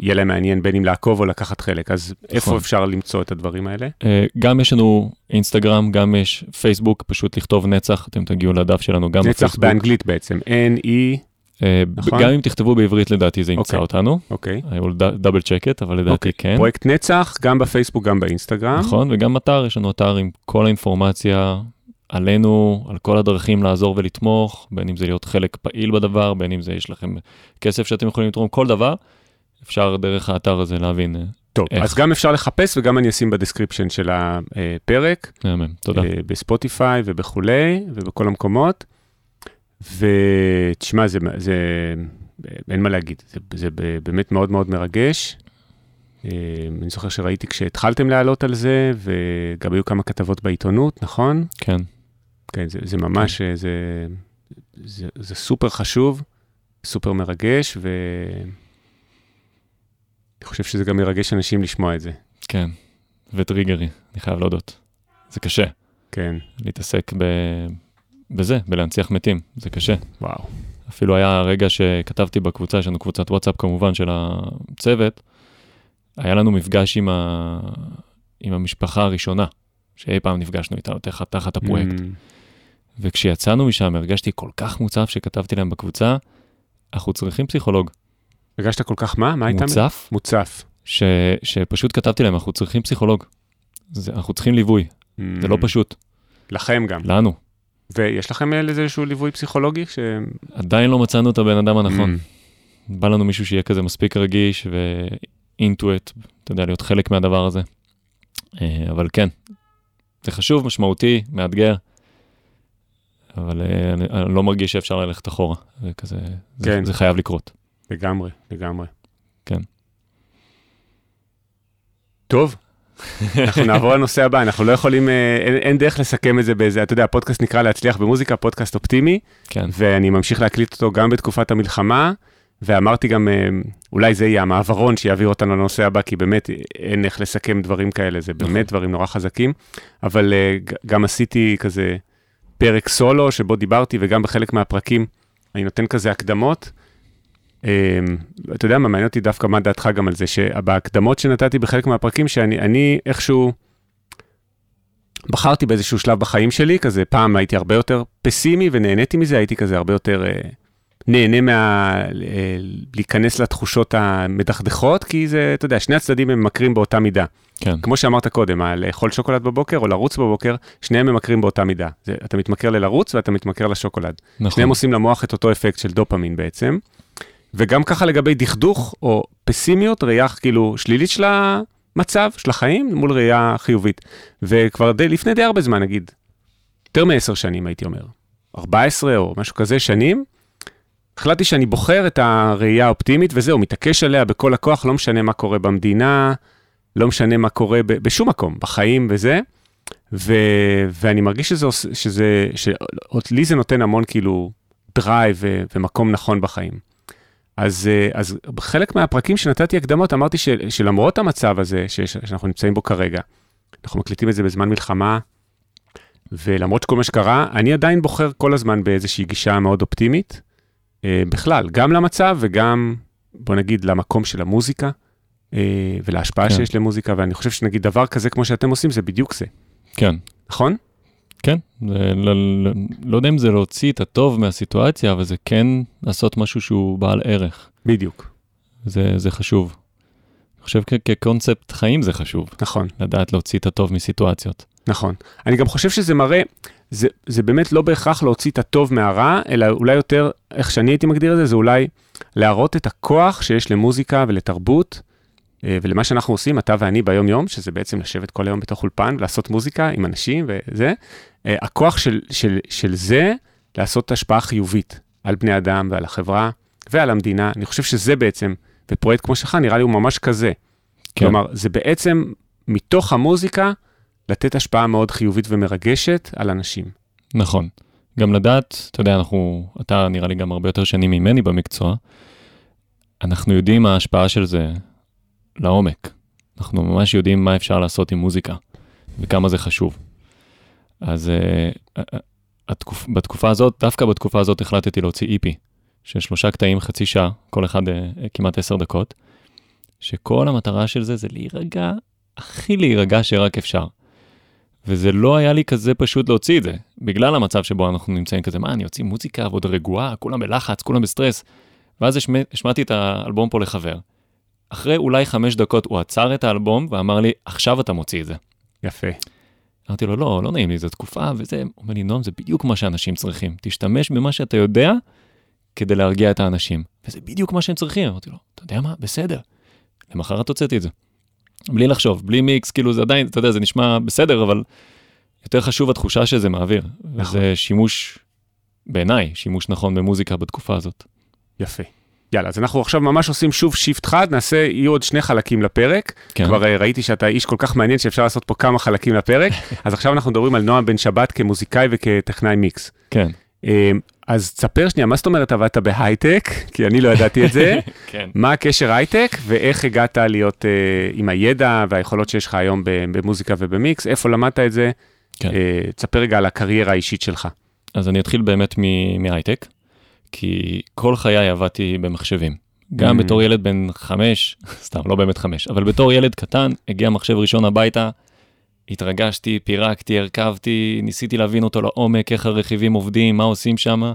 S1: יהיה להם מעניין בין אם לעקוב או לקחת חלק. אז איפה
S2: נכון.
S1: אפשר למצוא את הדברים האלה?
S2: אה, גם יש לנו אינסטגרם, גם יש פייסבוק, פשוט לכתוב נצח, אתם תגיעו לדף שלנו גם
S1: נצח
S2: בפייסבוק.
S1: באנגלית בעצם, N-E,
S2: אה,
S1: נכון?
S2: גם אם תכתבו בעברית לדעתי זה ימצא
S1: אוקיי.
S2: אותנו.
S1: אוקיי.
S2: I will double check it, אבל לדעתי
S1: אוקיי.
S2: כן.
S1: פרויקט נצח, גם בפייסבוק, גם באינסטגרם.
S2: נכון, וגם אתר, יש לנו אתר עם כל האינפורמציה עלינו, על כל הדרכים לעזור ולתמוך, בין אם זה להיות חלק פעיל בדבר, בין אם זה יש לכם כסף שאתם יכולים לתרום, כל דבר, אפשר דרך האתר הזה להבין. אה,
S1: טוב,
S2: איך?
S1: אז גם אפשר לחפש וגם אני אשים ב description של הפרק,
S2: מהמם, תודה.
S1: אה, בספוטיפיי וכולי, ובכל המקומות. ותשמע, זה, זה, אין מה להגיד, זה, זה באמת מאוד מאוד מרגש. אה, אני זוכר שראיתי כשהתחלתם להעלות על זה, וגם היו כמה כתבות בעיתונות, נכון?
S2: כן,
S1: כן, זה, זה ממש, אה, זה, זה, זה סופר חשוב, סופר מרגש, ואני חושב שזה גם מרגש אנשים לשמוע את זה.
S2: כן, וטריגרי, אני חייב להודות. זה קשה,
S1: כן,
S2: להתעסק ב... בזה, בלהנציח מתים, זה קשה.
S1: וואו.
S2: אפילו היה רגע שכתבתי בקבוצה, יש לנו קבוצת וואטסאפ כמובן של הצוות, היה לנו מפגש עם, ה... עם המשפחה הראשונה, שאי פעם נפגשנו איתה תחת, תחת הפרויקט.
S1: Mm,
S2: וכשיצאנו משם הרגשתי כל כך מוצף שכתבתי להם בקבוצה, אנחנו צריכים פסיכולוג.
S1: הרגשת כל כך מה? מה הייתה?
S2: מוצף,
S1: מוצף.
S2: ש... שפשוט כתבתי להם, אנחנו צריכים פסיכולוג. זה, אנחנו צריכים ליווי, זה לא
S1: Mm,
S2: פשוט,
S1: לכם גם.
S2: לנו.
S1: ויש לכם איזשהו ליווי פסיכולוגי? ש...
S2: עדיין לא מצאנו את הבן אדם הנכון.
S1: Mm,
S2: בא לנו מישהו שיהיה כזה מספיק רגיש ואינטואט, אתה יודע, להיות חלק מהדבר הזה. אה, אבל כן, זה חשוב, משמעותי, מאתגר, אבל אה, אני, אני לא מרגיש שאפשר ללכת אחורה. זה כזה, זה,
S1: כן.
S2: זה חייב לקרות.
S1: לגמרי, לגמרי.
S2: כן.
S1: טוב, אנחנו נעבור לנושא הבא, אנחנו לא יכולים, אה, אין, אין דרך לסכם את זה באיזה, אתה יודע, הפודקאסט נקרא להצליח במוזיקה, פודקאסט אופטימי,
S2: כן,
S1: ואני ממשיך להקליט אותו גם בתקופת המלחמה, ואמרתי גם, אה, אולי זה יהיה המעברון שיעביר אותנו לנושא הבא, כי באמת אין איך לסכם דברים כאלה, זה
S2: נכון.
S1: באמת דברים נורא חזקים, אבל אה, גם עשיתי כזה פרק סולו, שבו דיברתי, וגם בחלק מהפרקים אני נותן כזה הקדמות. אה, אתה יודע מה, מעניין אותי דווקא מה דעתך גם על זה, שבהקדמות שנתתי בחלק מהפרקים, שאני אני איכשהו בחרתי באיזשהו שלב בחיים שלי, כזה פעם הייתי הרבה יותר פסימי ונהניתי מזה, הייתי כזה הרבה יותר אה, נהנה מה... אה, להיכנס לתחושות המדכדכות, כי זה, אתה יודע, שני הצדדים הם ממכרים באותה מידה.
S2: כן,
S1: כמו שאמרת קודם, לאכול שוקולד בבוקר או לרוץ בבוקר, שניהם ממכרים באותה מידה. זה, אתה מתמכר ללרוץ ואתה מתמכר לשוקולד.
S2: נכון.
S1: שניהם עושים למוח את אותו אפקט של דופמין בעצם. וגם ככה לגבי דכדוך או פסימיות, ראייה כאילו שלילית של המצב, של החיים, מול ראייה חיובית. וכבר די, לפני די הרבה זמן, נגיד, יותר מעשר שנים הייתי אומר, 14 או משהו כזה שנים, החלטתי שאני בוחר את הראייה האופטימית וזהו, מתעקש עליה בכל הכוח, לא משנה מה קורה במדינה, לא משנה מה קורה ב- בשום מקום, בחיים וזה. ו, ואני מרגיש שזה, שזה, שלי זה נותן המון כאילו drive ו, ומקום נכון בחיים. אז, אה, אז בחלק מהפרקים שנתתי הקדמות אמרתי ש, שלמרות המצב הזה שיש, שאנחנו נמצאים בו כרגע, אנחנו מקליטים את זה בזמן מלחמה, ולמרות שכל מה שקרה, אני עדיין בוחר כל הזמן באיזושהי גישה מאוד אופטימית, אה, בכלל, גם למצב וגם, בוא נגיד, למקום של המוזיקה, אה, ולהשפעה
S2: כן.
S1: שיש למוזיקה, ואני חושב שנגיד דבר כזה כמו שאתם עושים, זה בדיוק זה,
S2: כן,
S1: נכון?
S2: כן. זה, לא, לא, לא יודע אם זה להוציא את הטוב מהסיטואציה, אבל זה כן לעשות משהו שהוא בעל ערך.
S1: בדיוק,
S2: זה, זה חשוב. אני חושב כ- כקונספט חיים זה חשוב,
S1: נכון.
S2: לדעת להוציא את הטוב מסיטואציות.
S1: נכון. אני גם חושב שזה מראה, זה, זה באמת לא בהכרח להוציא את הטוב מהרע, אלא אולי יותר, איך שאני הייתי מגדיר את זה, זה אולי להראות את הכוח שיש למוזיקה ולתרבות, אה, ולמה שאנחנו עושים, אתה ואני ביום-יום, שזה בעצם לשבת כל היום בתוך אולפן ולעשות מוזיקה עם אנשים וזה, הכוח של, של, של זה לעשות השפעה חיובית על בני אדם ועל החברה ועל המדינה. אני חושב שזה בעצם, ופרויקט כמו שלך, נראה לי הוא ממש כזה.
S2: כן.
S1: כלומר, זה בעצם מתוך המוזיקה לתת השפעה מאוד חיובית ומרגשת על אנשים.
S2: נכון. גם לדעת, אתה יודע, אנחנו, אתה נראה לי גם הרבה יותר שנים ממני במקצוע, אנחנו יודעים מה ההשפעה של זה לעומק. אנחנו ממש יודעים מה אפשר לעשות עם מוזיקה, וכמה זה חשוב. אז uh, התקופ, בתקופה הזאת, דווקא בתקופה הזאת החלטתי להוציא EP, של שלושה קטעים, חצי שעה, כל אחד uh, כמעט עשר דקות, שכל המטרה של זה זה להירגע, הכי להירגע שרק אפשר. וזה לא היה לי כזה פשוט להוציא את זה, בגלל המצב שבו אנחנו נמצאים כזה, מה, אני אוציא מוזיקה ועוד רגועה, כולם בלחץ, כולם בסטרס. ואז השמע, השמעתי את האלבום פה לחבר. אחרי אולי חמש דקות הוא עצר את האלבום ואמר לי, עכשיו אתה מוציא את זה.
S1: יפה.
S2: אמרתי לו, לא, לא נעים לי, זו תקופה וזה. הוא אומר לי, נועם, זה בדיוק מה שאנשים צריכים. תשתמש במה שאתה יודע כדי להרגיע את האנשים. וזה בדיוק מה שהם צריכים. אמרתי לו, אתה יודע מה? בסדר. למחרת הוצאתי את זה. בלי לחשוב, בלי מיקס, כאילו זה עדיין, אתה יודע, זה נשמע בסדר, אבל יותר חשוב התחושה שזה מעביר.
S1: נכון.
S2: וזה שימוש, בעיניי, שימוש נכון במוזיקה בתקופה הזאת.
S1: יפה. יאללה, אז אנחנו עכשיו ממש עושים שוב שיפט חד, נעשה, יהיו עוד שני חלקים לפרק.
S2: כן,
S1: כבר אה, ראיתי שאתה איש כל כך מעניין שאפשר לעשות פה כמה חלקים לפרק. *laughs* אז עכשיו אנחנו מדברים על נועם בן שבת כמוזיקאי וכטכנאי מיקס.
S2: כן,
S1: אה, אז תספר שנייה, מה זאת אומרת עבדת בהייטק? כי אני לא ידעתי את זה. *laughs*
S2: כן.
S1: מה הקשר הייטק ואיך הגעת להיות uh, עם הידע והיכולות שיש לך היום במוזיקה ובמיקס, איפה למדת את זה?
S2: כן.
S1: Uh, תספר רגע על הקריירה האישית שלך.
S2: אז אני אתחיל באמת מ- מהייטק, כי כל חיי עבדתי במחשבים. גם
S1: Mm.
S2: בתור ילד בן חמש, *laughs* סתם, לא באמת חמש, אבל בתור ילד קטן, הגיע מחשב ראשון הביתה, התרגשתי, פירקתי, הרכבתי, ניסיתי להבין אותו לעומק, איך הרכיבים עובדים, מה עושים שם.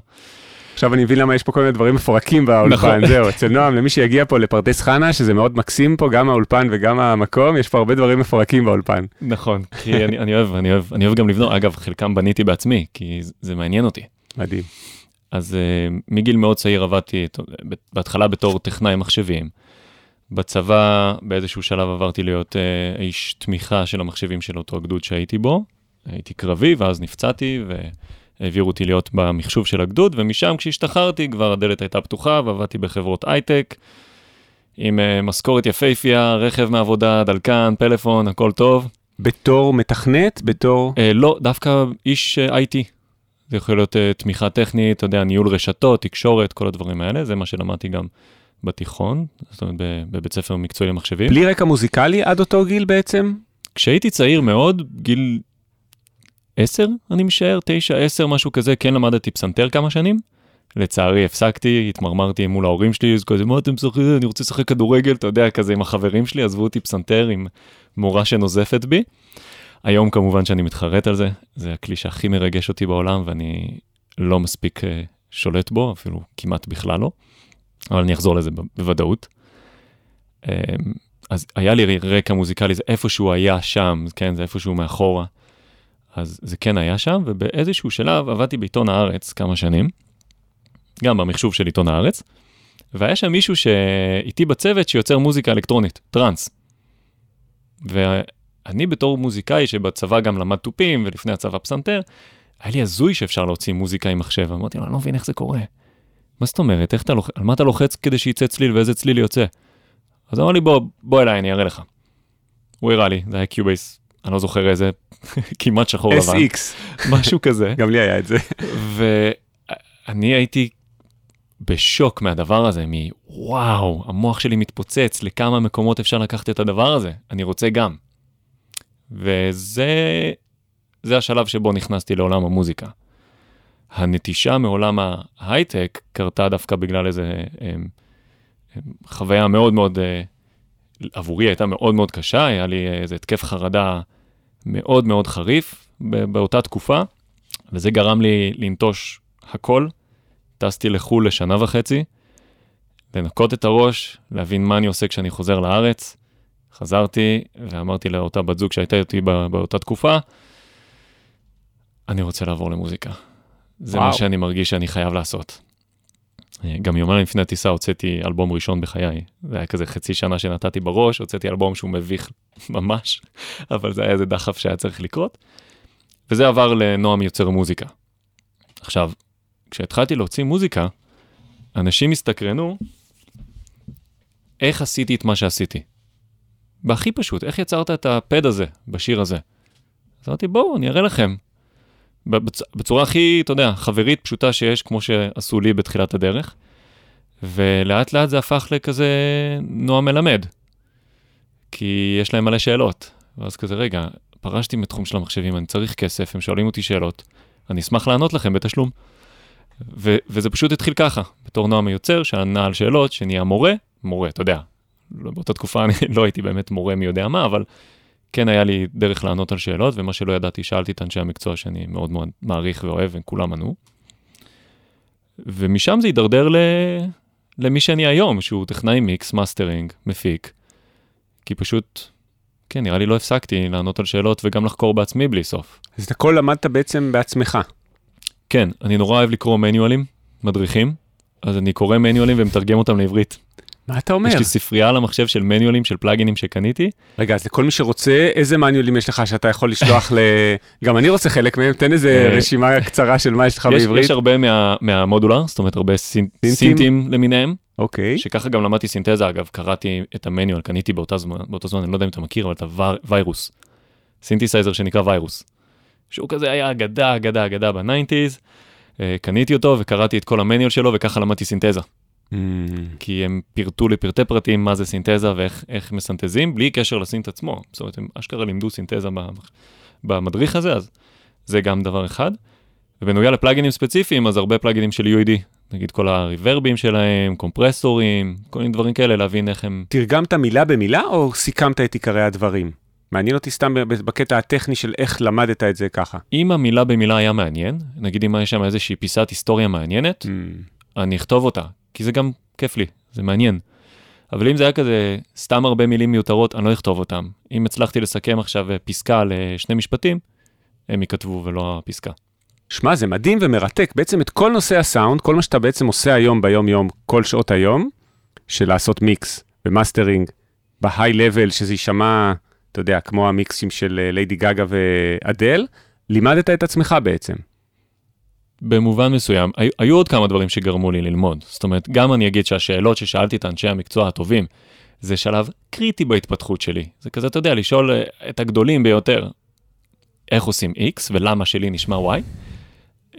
S1: עכשיו אני מבין למה יש פה כל מיני דברים מפורקים באולפן,
S2: נכון.
S1: זהו, אצל נועם, למי שיגיע פה לפרדס חנה, שזה מאוד מקסים פה, גם האולפן וגם המקום, יש פה הרבה דברים מפורקים באולפן.
S2: נכון, כי אני, אני אוהב, אני אוהב, אני אוהב גם לבנות, אגב, חלקם בניתי בעצמי, כי זה- זה מעניין אותי.
S1: מדהים.
S2: אז uh, מגיל מאוד צעיר עבדתי את- בהתחלה בתור טכנאי מחשבים. בצבא באיזשהו שלב עברתי להיות uh, איש תמיכה של המחשבים של אותו הגדוד שהייתי בו. הייתי קרבי ואז נפצעתי והעבירו אותי להיות במחשוב של הגדוד ומשם כשהשתחררתי כבר הדלת הייתה פתוחה ועבדתי בחברות הייטק. עם uh, משכורת יפהפייה, רכב מעבודה, דלקן, פלאפון, הכל טוב.
S1: בתור מתכנת? בתור...
S2: Uh, לא, דווקא איש uh, IT. זה יכול להיות uh, תמיכה טכנית, אתה יודע, ניהול רשתות, תקשורת, כל הדברים האלה, זה מה שלמדתי גם בתיכון, זאת אומרת בבית ספר מקצועי למחשבים.
S1: בלי רקע מוזיקלי עד אותו גיל בעצם?
S2: כשהייתי צעיר מאוד, גיל 10, אני משער, 9, 10, משהו כזה, כן למדתי פסנתר כמה שנים. לצערי הפסקתי, התמרמרתי מול ההורים שלי, אז כזה, מה אתם משחקים? אני רוצה לשחק כדורגל, אתה יודע, כזה עם החברים שלי, עזבו אותי פסנתר עם מורה שנוזפת בי. היום כמובן שאני מתחרט על זה, זה הכלי שהכי מרגש אותי בעולם ואני לא מספיק uh, שולט בו, אפילו כמעט בכלל לא, אבל אני אחזור לזה בוודאות. Um, אז היה לי רקע מוזיקלי, זה איפשהו היה שם, כן, זה איפשהו מאחורה. אז זה כן היה שם, ובאיזשהו שלב עבדתי בעיתון הארץ כמה שנים, גם במחשוב של עיתון הארץ, והיה שם מישהו שאיתי בצוות שיוצר מוזיקה אלקטרונית, טראנס. ואני בתור מוזיקאי שבצבא גם למד תופים ולפני הצבא פסנתר, היה לי הזוי שאפשר להוציא מוזיקה עם מחשב, אמרתי לו, אני לא מבין איך זה קורה. מה זאת אומרת, איך אתה לוחץ, על מה אתה לוחץ כדי שיצא צליל ואיזה צליל יוצא? אז אמר לי, בוא, בוא אליי, אני אראה לך. הוא הראה לי, זה היה קיובייס, אני לא זוכר איזה, *laughs* כמעט שחור לבן.
S1: SX. *laughs*
S2: משהו כזה.
S1: גם לי היה את זה.
S2: ואני הייתי בשוק מהדבר הזה, מוואו, המוח שלי מתפוצץ, לכמה מקומות אפשר לקחת את הדבר הזה, אני רוצה גם. וזה זה השלב שבו נכנסתי לעולם המוזיקה. הנטישה מעולם ההייטק קרתה דווקא בגלל איזה הם, הם, חוויה מאוד מאוד, אה, עבורי הייתה מאוד מאוד קשה, היה לי איזה התקף חרדה מאוד מאוד חריף באותה תקופה, וזה גרם לי לנטוש הכל. טסתי לחו"ל לשנה וחצי, לנקות את הראש, להבין מה אני עושה כשאני חוזר לארץ. חזרתי ואמרתי לאותה בת זוג שהייתה איתי באותה תקופה, אני רוצה לעבור למוזיקה. זה וואו. מה שאני מרגיש שאני חייב לעשות. גם יומיים לפני הטיסה הוצאתי אלבום ראשון בחיי. זה היה כזה חצי שנה שנתתי בראש, הוצאתי אלבום שהוא מביך *laughs* ממש, אבל זה היה איזה דחף שהיה צריך לקרות. וזה עבר לנועם יוצר מוזיקה. עכשיו, כשהתחלתי להוציא מוזיקה, אנשים הסתקרנו איך עשיתי את מה שעשיתי. בהכי פשוט, איך יצרת את הפד הזה בשיר הזה? אז אמרתי, בואו, אני אראה לכם. בצ... בצורה הכי, אתה יודע, חברית, פשוטה שיש, כמו שעשו לי בתחילת הדרך. ולאט לאט זה הפך לכזה נועם מלמד. כי יש להם מלא שאלות. ואז כזה, רגע, פרשתי מתחום של המחשבים, אני צריך כסף, הם שואלים אותי שאלות, אני אשמח לענות לכם בתשלום. ו- וזה פשוט התחיל ככה, בתור נועם היוצר, שענה על שאלות, שנהיה מורה, מורה, אתה יודע, באותה תקופה אני לא הייתי באמת מורה מי יודע מה, אבל כן היה לי דרך לענות על שאלות, ומה שלא ידעתי, שאלתי את אנשי המקצוע שאני מאוד מאוד מעריך ואוהב, וכולם ענו. ומשם זה הידרדר ל... למי שאני היום, שהוא טכנאי מיקס, מאסטרינג, מפיק, כי פשוט, כן, נראה לי לא הפסקתי לענות על שאלות וגם לחקור בעצמי בלי סוף.
S1: אז את הכל למדת בעצם בעצמך.
S2: כן, אני נורא אוהב לקרוא מניואלים, מדריכים, אז אני קורא מניואלים ומתרגם אותם לעברית.
S1: מה אתה אומר?
S2: יש לי ספרייה על המחשב של מניואלים, של פלאגינים שקניתי.
S1: רגע, אז לכל מי שרוצה, איזה מניואלים יש לך שאתה יכול לשלוח ל... *laughs* גם אני רוצה חלק מהם, תן איזה אה, רשימה קצרה של מה יש לך בעברית.
S2: יש הרבה מהמודולר, זאת אומרת הרבה סינטים למיניהם.
S1: אוקיי.
S2: שככה גם למדתי סינתזה, אגב, קראתי את המניואל, קניתי באותו זמן, אני לא יודע אם אתה מכיר, אבל את הווירוס. סינתסייזר שנקרא ויירוס. שהוא כזה היה אגדה, אגדה, אגדה ב nineties. אה, קניתי אותו וקראתי את כל ה manual שלו וככה למדתי סינתזה. Mm. כי הם פירטו לי פרטי פרטים מה זה סינתזה ואיך מסנתזים, בלי קשר לסינט עצמו. זאת אומרת, הם אשכרה לימדו סינתזה במדריך הזה, אז זה גם דבר אחד. ובנוגע לפלאגינים ספציפיים, אז הרבה פלאגינים של UAD, נגיד כל הריברבים שלהם, קומפרסורים, כל מיני דברים כאלה, להבין איך הם...
S1: תרגמת מילה במילה או סיכמת את עיקרי הדברים? מעניין אותי סתם בקטע הטכני של איך למדת את זה ככה.
S2: אם המילה במילה היה מעניין, נגיד אם יש שם איזושהי פיסת היסטוריה מעניינת, mm. אני אכתוב אותה, כי זה גם כיף לי, זה מעניין. אבל אם זה היה כזה סתם הרבה מילים מיותרות, אני לא אכתוב אותם. אם הצלחתי לסכם עכשיו פסקה לשני משפטים, הם ייכתבו ולא הפסקה.
S1: שמע, זה מדהים ומרתק. בעצם את כל נושא הסאונד, כל מה שאתה בעצם עושה היום ביום-יום, כל שעות היום, של לעשות מיקס ומאסטרינג, ב high level, שזה יישמע אתה יודע, כמו המיקסים של ליידי גגה ואדל, לימדת את עצמך בעצם.
S2: במובן מסוים, היו, היו עוד כמה דברים שגרמו לי ללמוד. זאת אומרת, גם אני אגיד שהשאלות ששאלתי את אנשי המקצוע הטובים, זה שלב קריטי בהתפתחות שלי. זה כזה, אתה יודע, לשאול אה, את הגדולים ביותר, איך עושים X ולמה שלי נשמע Y,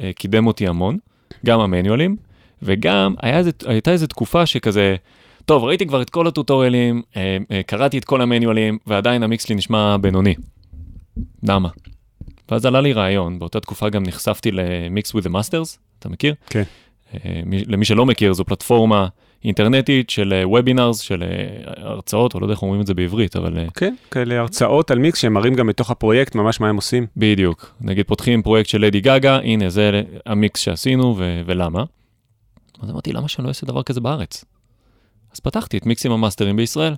S2: אה, קידם אותי המון, גם המניואלים, וגם איזה, הייתה איזו תקופה שכזה, טוב, ראיתי כבר את כל הטוטוריאלים, אה, קראתי את כל המניואלים, ועדיין המיקס שלי נשמע בינוני. למה? ואז עלה לי רעיון, באותה תקופה גם נחשפתי ל-Mix with the Masters, אתה מכיר?
S1: כן.
S2: אה, מי- למי שלא מכיר, זו פלטפורמה אינטרנטית של וובינארס, של אה, הרצאות, או לא יודע איך אומרים את זה בעברית, אבל אה,
S1: כן, כאלה הרצאות על מיקס שהם מראים גם בתוך הפרויקט ממש מה הם עושים.
S2: בדיוק. נגיד פותחים פרויקט של לדי גגה, הנה זה המיקס שעשינו ו- ולמה. אז אמרתי, למה שאני לא אעשה דבר כזה בארץ? אז פתחתי את מיקסים המאסטרים בישראל.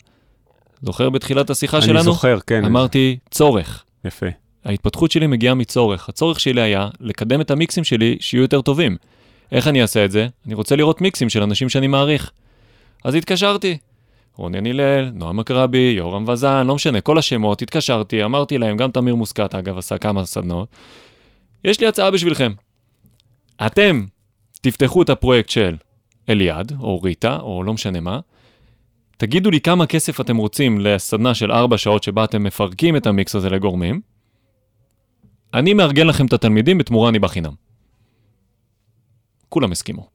S2: זוכר בתחילת השיחה
S1: אני
S2: שלנו?
S1: זוכר, כן.
S2: אמרתי, צורך.
S1: יפה.
S2: ההתפתחות שלי מגיעה מצורך. הצורך שלי היה לקדם את המיקסים שלי שיהיו יותר טובים. איך אני אעשה את זה? אני רוצה לראות מיקסים של אנשים שאני מעריך. אז התקשרתי. רונן הלל, נועם מקרבי, יורם וזן, לא משנה, כל השמות, התקשרתי, אמרתי להם, גם תמיר מוסקת, אגב, עשה כמה סדנאות. יש לי הצעה בשבילכם. אתם תפתחו את הפרויקט של אליעד, או ריטה, או לא משנה מה, תגידו לי כמה כסף אתם רוצים לסדנה של 4 שעות שבה אתם מפרקים את המיקס הזה לגורמים, אני מארגן לכם את התלמידים, בתמורה אני בחינם. כולם הסכימו.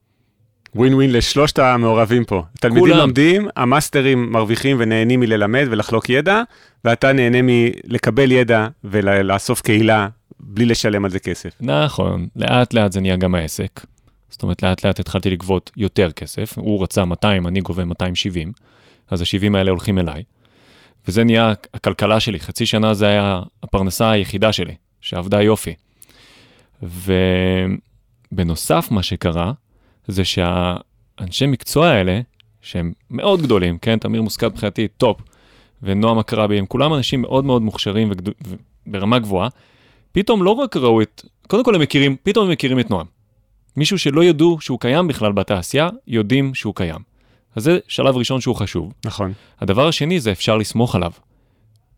S1: ווין ווין לשלושת המעורבים פה. התלמידים
S2: כולם.
S1: לומדים, המאסטרים מרוויחים ונהנים מללמד ולחלוק ידע, ואתה נהנה מלקבל ידע ולאסוף קהילה בלי לשלם על זה כסף.
S2: נכון, לאט לאט זה נהיה גם העסק. זאת אומרת, לאט לאט התחלתי לגבות יותר כסף, הוא רצה 200, אני גובה 270, אז ה-70 האלה הולכים אליי. וזה נהיה הכלכלה שלי, חצי שנה זה היה הפרנסה היחידה שלי, שעבדה יופי. ובנוסף, מה שקרה, זה שהאנשי מקצוע האלה, שהם מאוד גדולים, כן, תמיר מוסקת מבחינתי טופ, ונועם אקרבי, הם כולם אנשים מאוד מאוד מוכשרים וגד... וברמה גבוהה, פתאום לא רק ראו את, קודם כל הם מכירים, פתאום הם מכירים את נועם. מישהו שלא ידעו שהוא קיים בכלל בתעשייה, יודעים שהוא קיים. אז זה שלב ראשון שהוא חשוב.
S1: נכון.
S2: הדבר השני זה אפשר לסמוך עליו.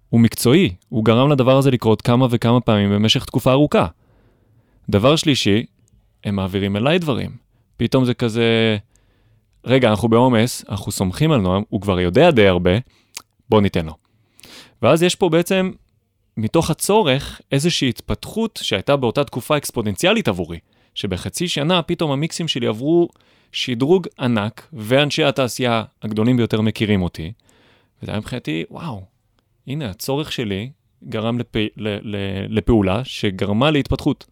S2: הוא מקצועי, הוא גרם לדבר הזה לקרות כמה וכמה פעמים במשך תקופה ארוכה. דבר שלישי, הם מעבירים אליי דברים. פתאום זה כזה, רגע, אנחנו בעומס, אנחנו סומכים על נועם, הוא כבר יודע די הרבה, בוא ניתן לו. ואז יש פה בעצם, מתוך הצורך, איזושהי התפתחות שהייתה באותה תקופה אקספוננציאלית עבורי, שבחצי שנה פתאום המיקסים שלי עברו שדרוג ענק, ואנשי התעשייה הגדולים ביותר מכירים אותי. וזה היה מבחינתי, וואו, הנה, הצורך שלי גרם לפ... ל... ל... לפעולה שגרמה להתפתחות.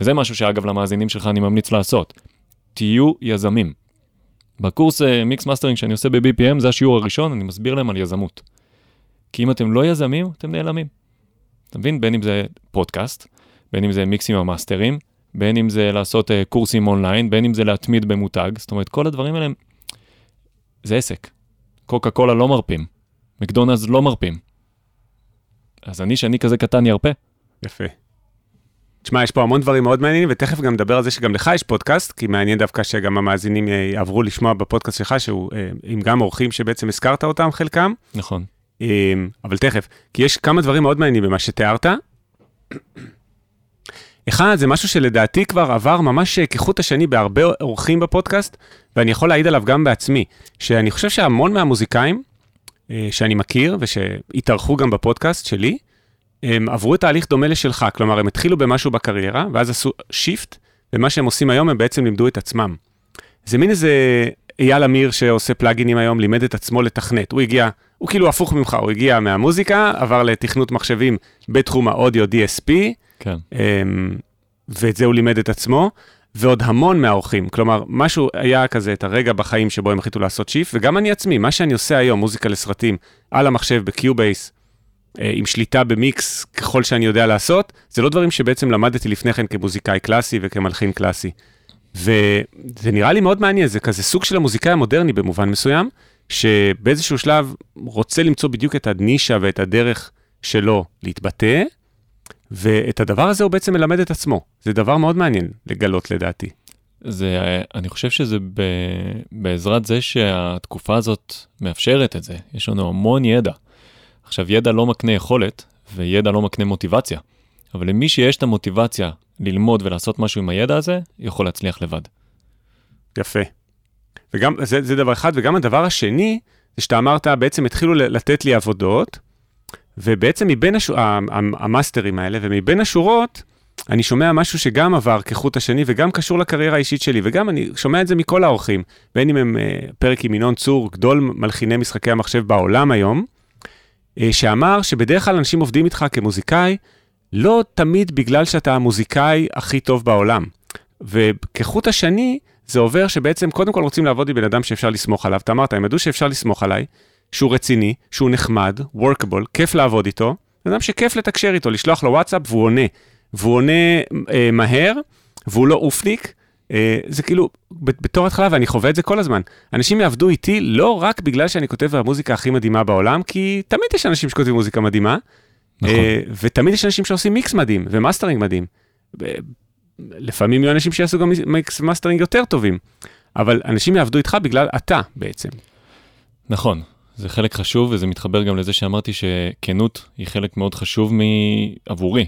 S2: וזה משהו שאגב למאזינים שלך אני ממליץ לעשות. תהיו יזמים. בקורס מיקס מאסטרינג שאני עושה ב-BPM, זה השיעור הראשון, אני מסביר להם על יזמות. כי אם אתם לא יזמים, אתם נעלמים. אתה מבין? בין אם זה פודקאסט, בין אם זה מיקסים ומאסטרים, בין אם זה לעשות uh, קורסים אונליין, בין אם זה להתמיד במותג, זאת אומרת, כל הדברים האלה, הם- זה עסק. קוקה קולה לא מרפים, מקדונלדס לא מרפים. אז אני, שאני כזה קטן, ירפה.
S1: יפה. תשמע, יש פה המון דברים מאוד מעניינים, ותכף גם נדבר על זה שגם לך יש פודקאסט, כי מעניין דווקא שגם המאזינים אה, יעברו לשמוע בפודקאסט שלך, שהוא אה, עם גם אורחים שבעצם הזכרת אותם חלקם,
S2: נכון.
S1: אה, אבל תכף, כי יש כמה דברים מאוד מעניינים במה שתיארת. אחד, זה משהו שלדעתי כבר עבר ממש אה, כחוט השני בהרבה אורחים בפודקאסט, ואני יכול להעיד עליו גם בעצמי, שאני חושב שהמון מהמוזיקאים אה, שאני מכיר ושהתארחו גם בפודקאסט שלי, הם עברו תהליך דומה לשלך, כלומר, הם התחילו במשהו בקריירה, ואז עשו שיפט, ומה שהם עושים היום, הם בעצם לימדו את עצמם. זה מין איזה אייל אמיר שעושה פלאגינים היום, לימד את עצמו לתכנת. הוא הגיע, הוא כאילו הפוך ממך, הוא הגיע מהמוזיקה, עבר לתכנות מחשבים בתחום האודיו DSP,
S2: כן.
S1: אמ, ואת זה הוא לימד את עצמו, ועוד המון מהאורחים. כלומר, משהו היה כזה, את הרגע בחיים שבו הם החליטו לעשות shift, וגם אני עצמי, מה שאני עושה היום, מוזיקה לסרטים, על המחשב ב Cubase, אה, עם שליטה במיקס ככל שאני יודע לעשות, זה לא דברים שבעצם למדתי לפני כן כמוזיקאי קלאסי וכמלחין קלאסי. וזה נראה לי מאוד מעניין, זה כזה סוג של המוזיקאי המודרני במובן מסוים, שבאיזשהו שלב רוצה למצוא בדיוק את הנישה ואת הדרך שלו להתבטא, ואת הדבר הזה הוא בעצם מלמד את עצמו. זה דבר מאוד מעניין לגלות לדעתי.
S2: זה, אני חושב שזה ב, בעזרת זה שהתקופה הזאת מאפשרת את זה. יש לנו המון ידע. עכשיו, ידע לא מקנה יכולת, וידע לא מקנה מוטיבציה. אבל למי שיש את המוטיבציה ללמוד ולעשות משהו עם הידע הזה, יכול להצליח לבד.
S1: יפה. וגם, זה, זה דבר אחד, וגם הדבר השני, זה שאתה אמרת, בעצם התחילו לתת לי עבודות, ובעצם מבין הש... המאסטרים האלה, ומבין השורות, אני שומע משהו שגם עבר כחוט השני וגם קשור לקריירה האישית שלי, וגם אני שומע את זה מכל האורחים, בין אם הם uh, פרק עם ינון צור, גדול מלחיני משחקי המחשב בעולם היום, uh, שאמר שבדרך כלל אנשים עובדים איתך כמוזיקאי, לא תמיד בגלל שאתה המוזיקאי הכי טוב בעולם. וכחוט השני, זה עובר שבעצם קודם כל רוצים לעבוד עם בן אדם שאפשר לסמוך עליו. אתה אמרת, הם ידעו שאפשר לסמוך עליי, שהוא רציני, שהוא נחמד, workable, כיף לעבוד איתו, בן אדם שכיף לתקשר איתו, לשלוח לו וואטסאפ והוא עונה. והוא עונה אה, מהר, והוא לא אופניק. אה, זה כאילו, בתור התחלה, ואני חווה את זה כל הזמן, אנשים יעבדו איתי לא רק בגלל שאני כותב המוזיקה הכי מדהימה בעולם, כי תמיד יש אנשים שכותבים מוזיקה מדהימה, נכון. אה, ותמיד יש אנשים שעושים מיקס מדהים ומאסטרינג מדהים. לפעמים יהיו אנשים שיעשו גם מיקס ומאסטרינג יותר טובים, אבל אנשים יעבדו איתך בגלל אתה בעצם.
S2: נכון, זה חלק חשוב, וזה מתחבר גם לזה שאמרתי שכנות היא חלק מאוד חשוב עבורי,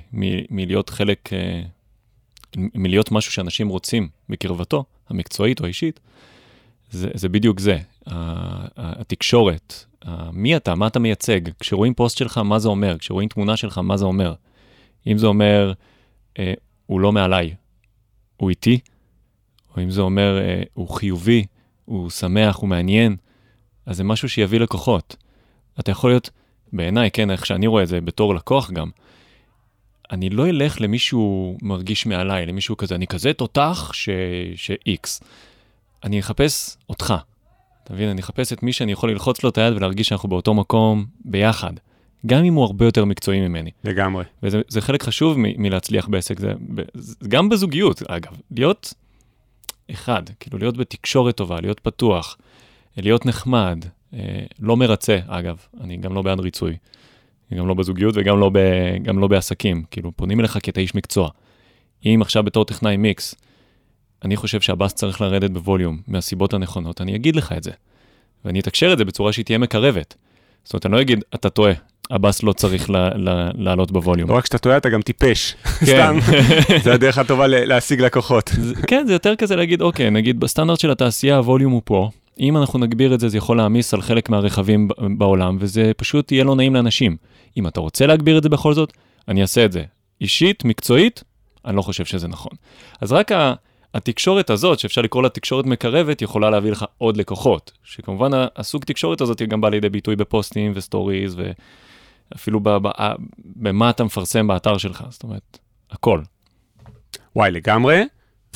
S2: מלהיות חלק, אה, מלהיות משהו שאנשים רוצים בקרבתו, המקצועית או האישית. זה, זה בדיוק זה, התקשורת, מי אתה, מה אתה מייצג, כשרואים פוסט שלך, מה זה אומר, כשרואים תמונה שלך, מה זה אומר. אם זה אומר, אה, הוא לא מעליי, הוא איתי, או אם זה אומר, אה, הוא חיובי, הוא שמח, הוא מעניין, אז זה משהו שיביא לקוחות. אתה יכול להיות, בעיניי, כן, איך שאני רואה את זה, בתור לקוח גם, אני לא אלך למישהו מרגיש מעליי, למישהו כזה, אני כזה תותח ש-X. אני אחפש אותך. אתה מבין? אני אחפש את מי שאני יכול ללחוץ לו את היד ולהרגיש שאנחנו באותו מקום ביחד. גם אם הוא הרבה יותר מקצועי ממני.
S1: לגמרי.
S2: וזה חלק חשוב מ- מלהצליח בעסק, זה, זה גם בזוגיות, אגב, להיות אחד, כאילו להיות בתקשורת טובה, להיות פתוח, להיות נחמד, אה, לא מרצה, אגב, אני גם לא בעד ריצוי. גם לא בזוגיות וגם לא, ב, גם לא בעסקים. כאילו, פונים אליך כי אתה איש מקצוע. אם עכשיו בתור טכנאי מיקס, אני חושב שהבאס צריך לרדת בווליום מהסיבות הנכונות, אני אגיד לך את זה. ואני אתקשר את זה בצורה שהיא תהיה מקרבת. זאת אומרת, אני לא אגיד, אתה טועה, הבאס לא צריך לעלות בווליום.
S1: לא רק שאתה טועה, אתה גם טיפש. כן. סתם, זה הדרך הטובה להשיג לקוחות.
S2: כן, זה יותר כזה להגיד, אוקיי, נגיד בסטנדרט של התעשייה הווליום הוא פה, אם אנחנו נגביר את זה, זה יכול להעמיס על חלק מהרכבים בעולם, וזה פשוט יהיה לא נעים לאנשים. אם אתה רוצה להגביר את זה בכל זאת, אני אעשה את זה. אישית, מקצועית, אני לא חושב שזה נכון. אז רק התקשורת הזאת, שאפשר לקרוא לה תקשורת מקרבת, יכולה להביא לך עוד לקוחות. שכמובן הסוג תקשורת הזאת גם בא לידי ביטוי בפוסטים וסטוריז, ואפילו במה אתה מפרסם באתר שלך, זאת אומרת, הכל.
S1: וואי, לגמרי.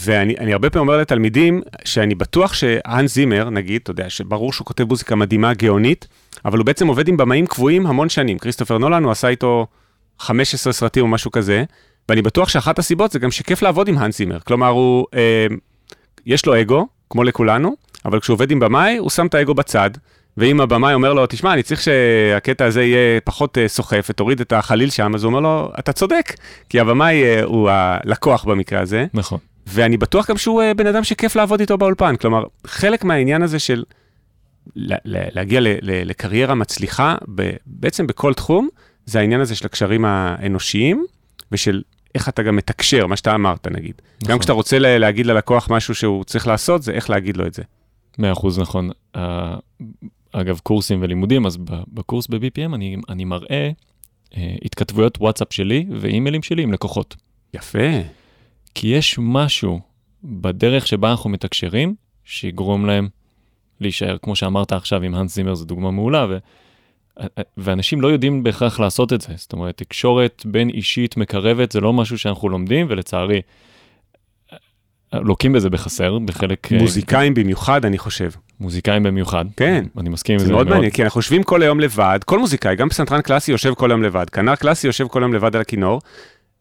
S1: ואני הרבה פעמים אומר לתלמידים שאני בטוח שהאנס זימר, נגיד, אתה יודע, שברור שהוא כותב מוזיקה מדהימה, גאונית, אבל הוא בעצם עובד עם במאים קבועים המון שנים. כריסטופר נולן, הוא עשה איתו 15 סרטים או משהו כזה, ואני בטוח שאחת הסיבות זה גם שכיף לעבוד עם האן זימר. כלומר, הוא, אה, יש לו אגו, כמו לכולנו, אבל כשהוא עובד עם במאי, הוא שם את האגו בצד, ואם הבמאי אומר לו, תשמע, אני צריך שהקטע הזה יהיה פחות uh, סוחף ותוריד את החליל שם, אז הוא אומר לו, אתה צודק, כי הבמאי uh, הוא הלקוח במקרה הזה.
S2: נכון.
S1: ואני בטוח גם שהוא uh, בן אדם שכיף לעבוד איתו באולפן. כלומר, חלק מהעניין הזה של להגיע לקריירה מצליחה, בעצם בכל תחום, זה העניין הזה של הקשרים האנושיים, ושל איך אתה גם מתקשר, מה שאתה אמרת נגיד. נכון. גם כשאתה רוצה להגיד ללקוח משהו שהוא צריך לעשות, זה איך להגיד לו את זה.
S2: מאה אחוז נכון. Uh, אגב, קורסים ולימודים, אז בקורס ב-BPM אני, אני מראה uh, התכתבויות וואטסאפ שלי ואימיילים שלי עם לקוחות.
S1: יפה.
S2: כי יש משהו בדרך שבה אנחנו מתקשרים, שיגרום להם להישאר, כמו שאמרת עכשיו עם האנס זימר, זו דוגמה מעולה, ו... ואנשים לא יודעים בהכרח לעשות את זה. זאת אומרת, תקשורת בין אישית מקרבת זה לא משהו שאנחנו לומדים, ולצערי, לוקים בזה בחסר, בחלק...
S1: אה, מוזיקאים במיוחד, אני חושב.
S2: מוזיקאים במיוחד.
S1: כן.
S2: אני מסכים עם זה.
S1: זה מאוד מעניין, כי אנחנו יושבים כל היום לבד, כל מוזיקאי, גם פסנתרן קלאסי יושב כל היום לבד, כנר קלאסי יושב כל היום לבד על הכינור,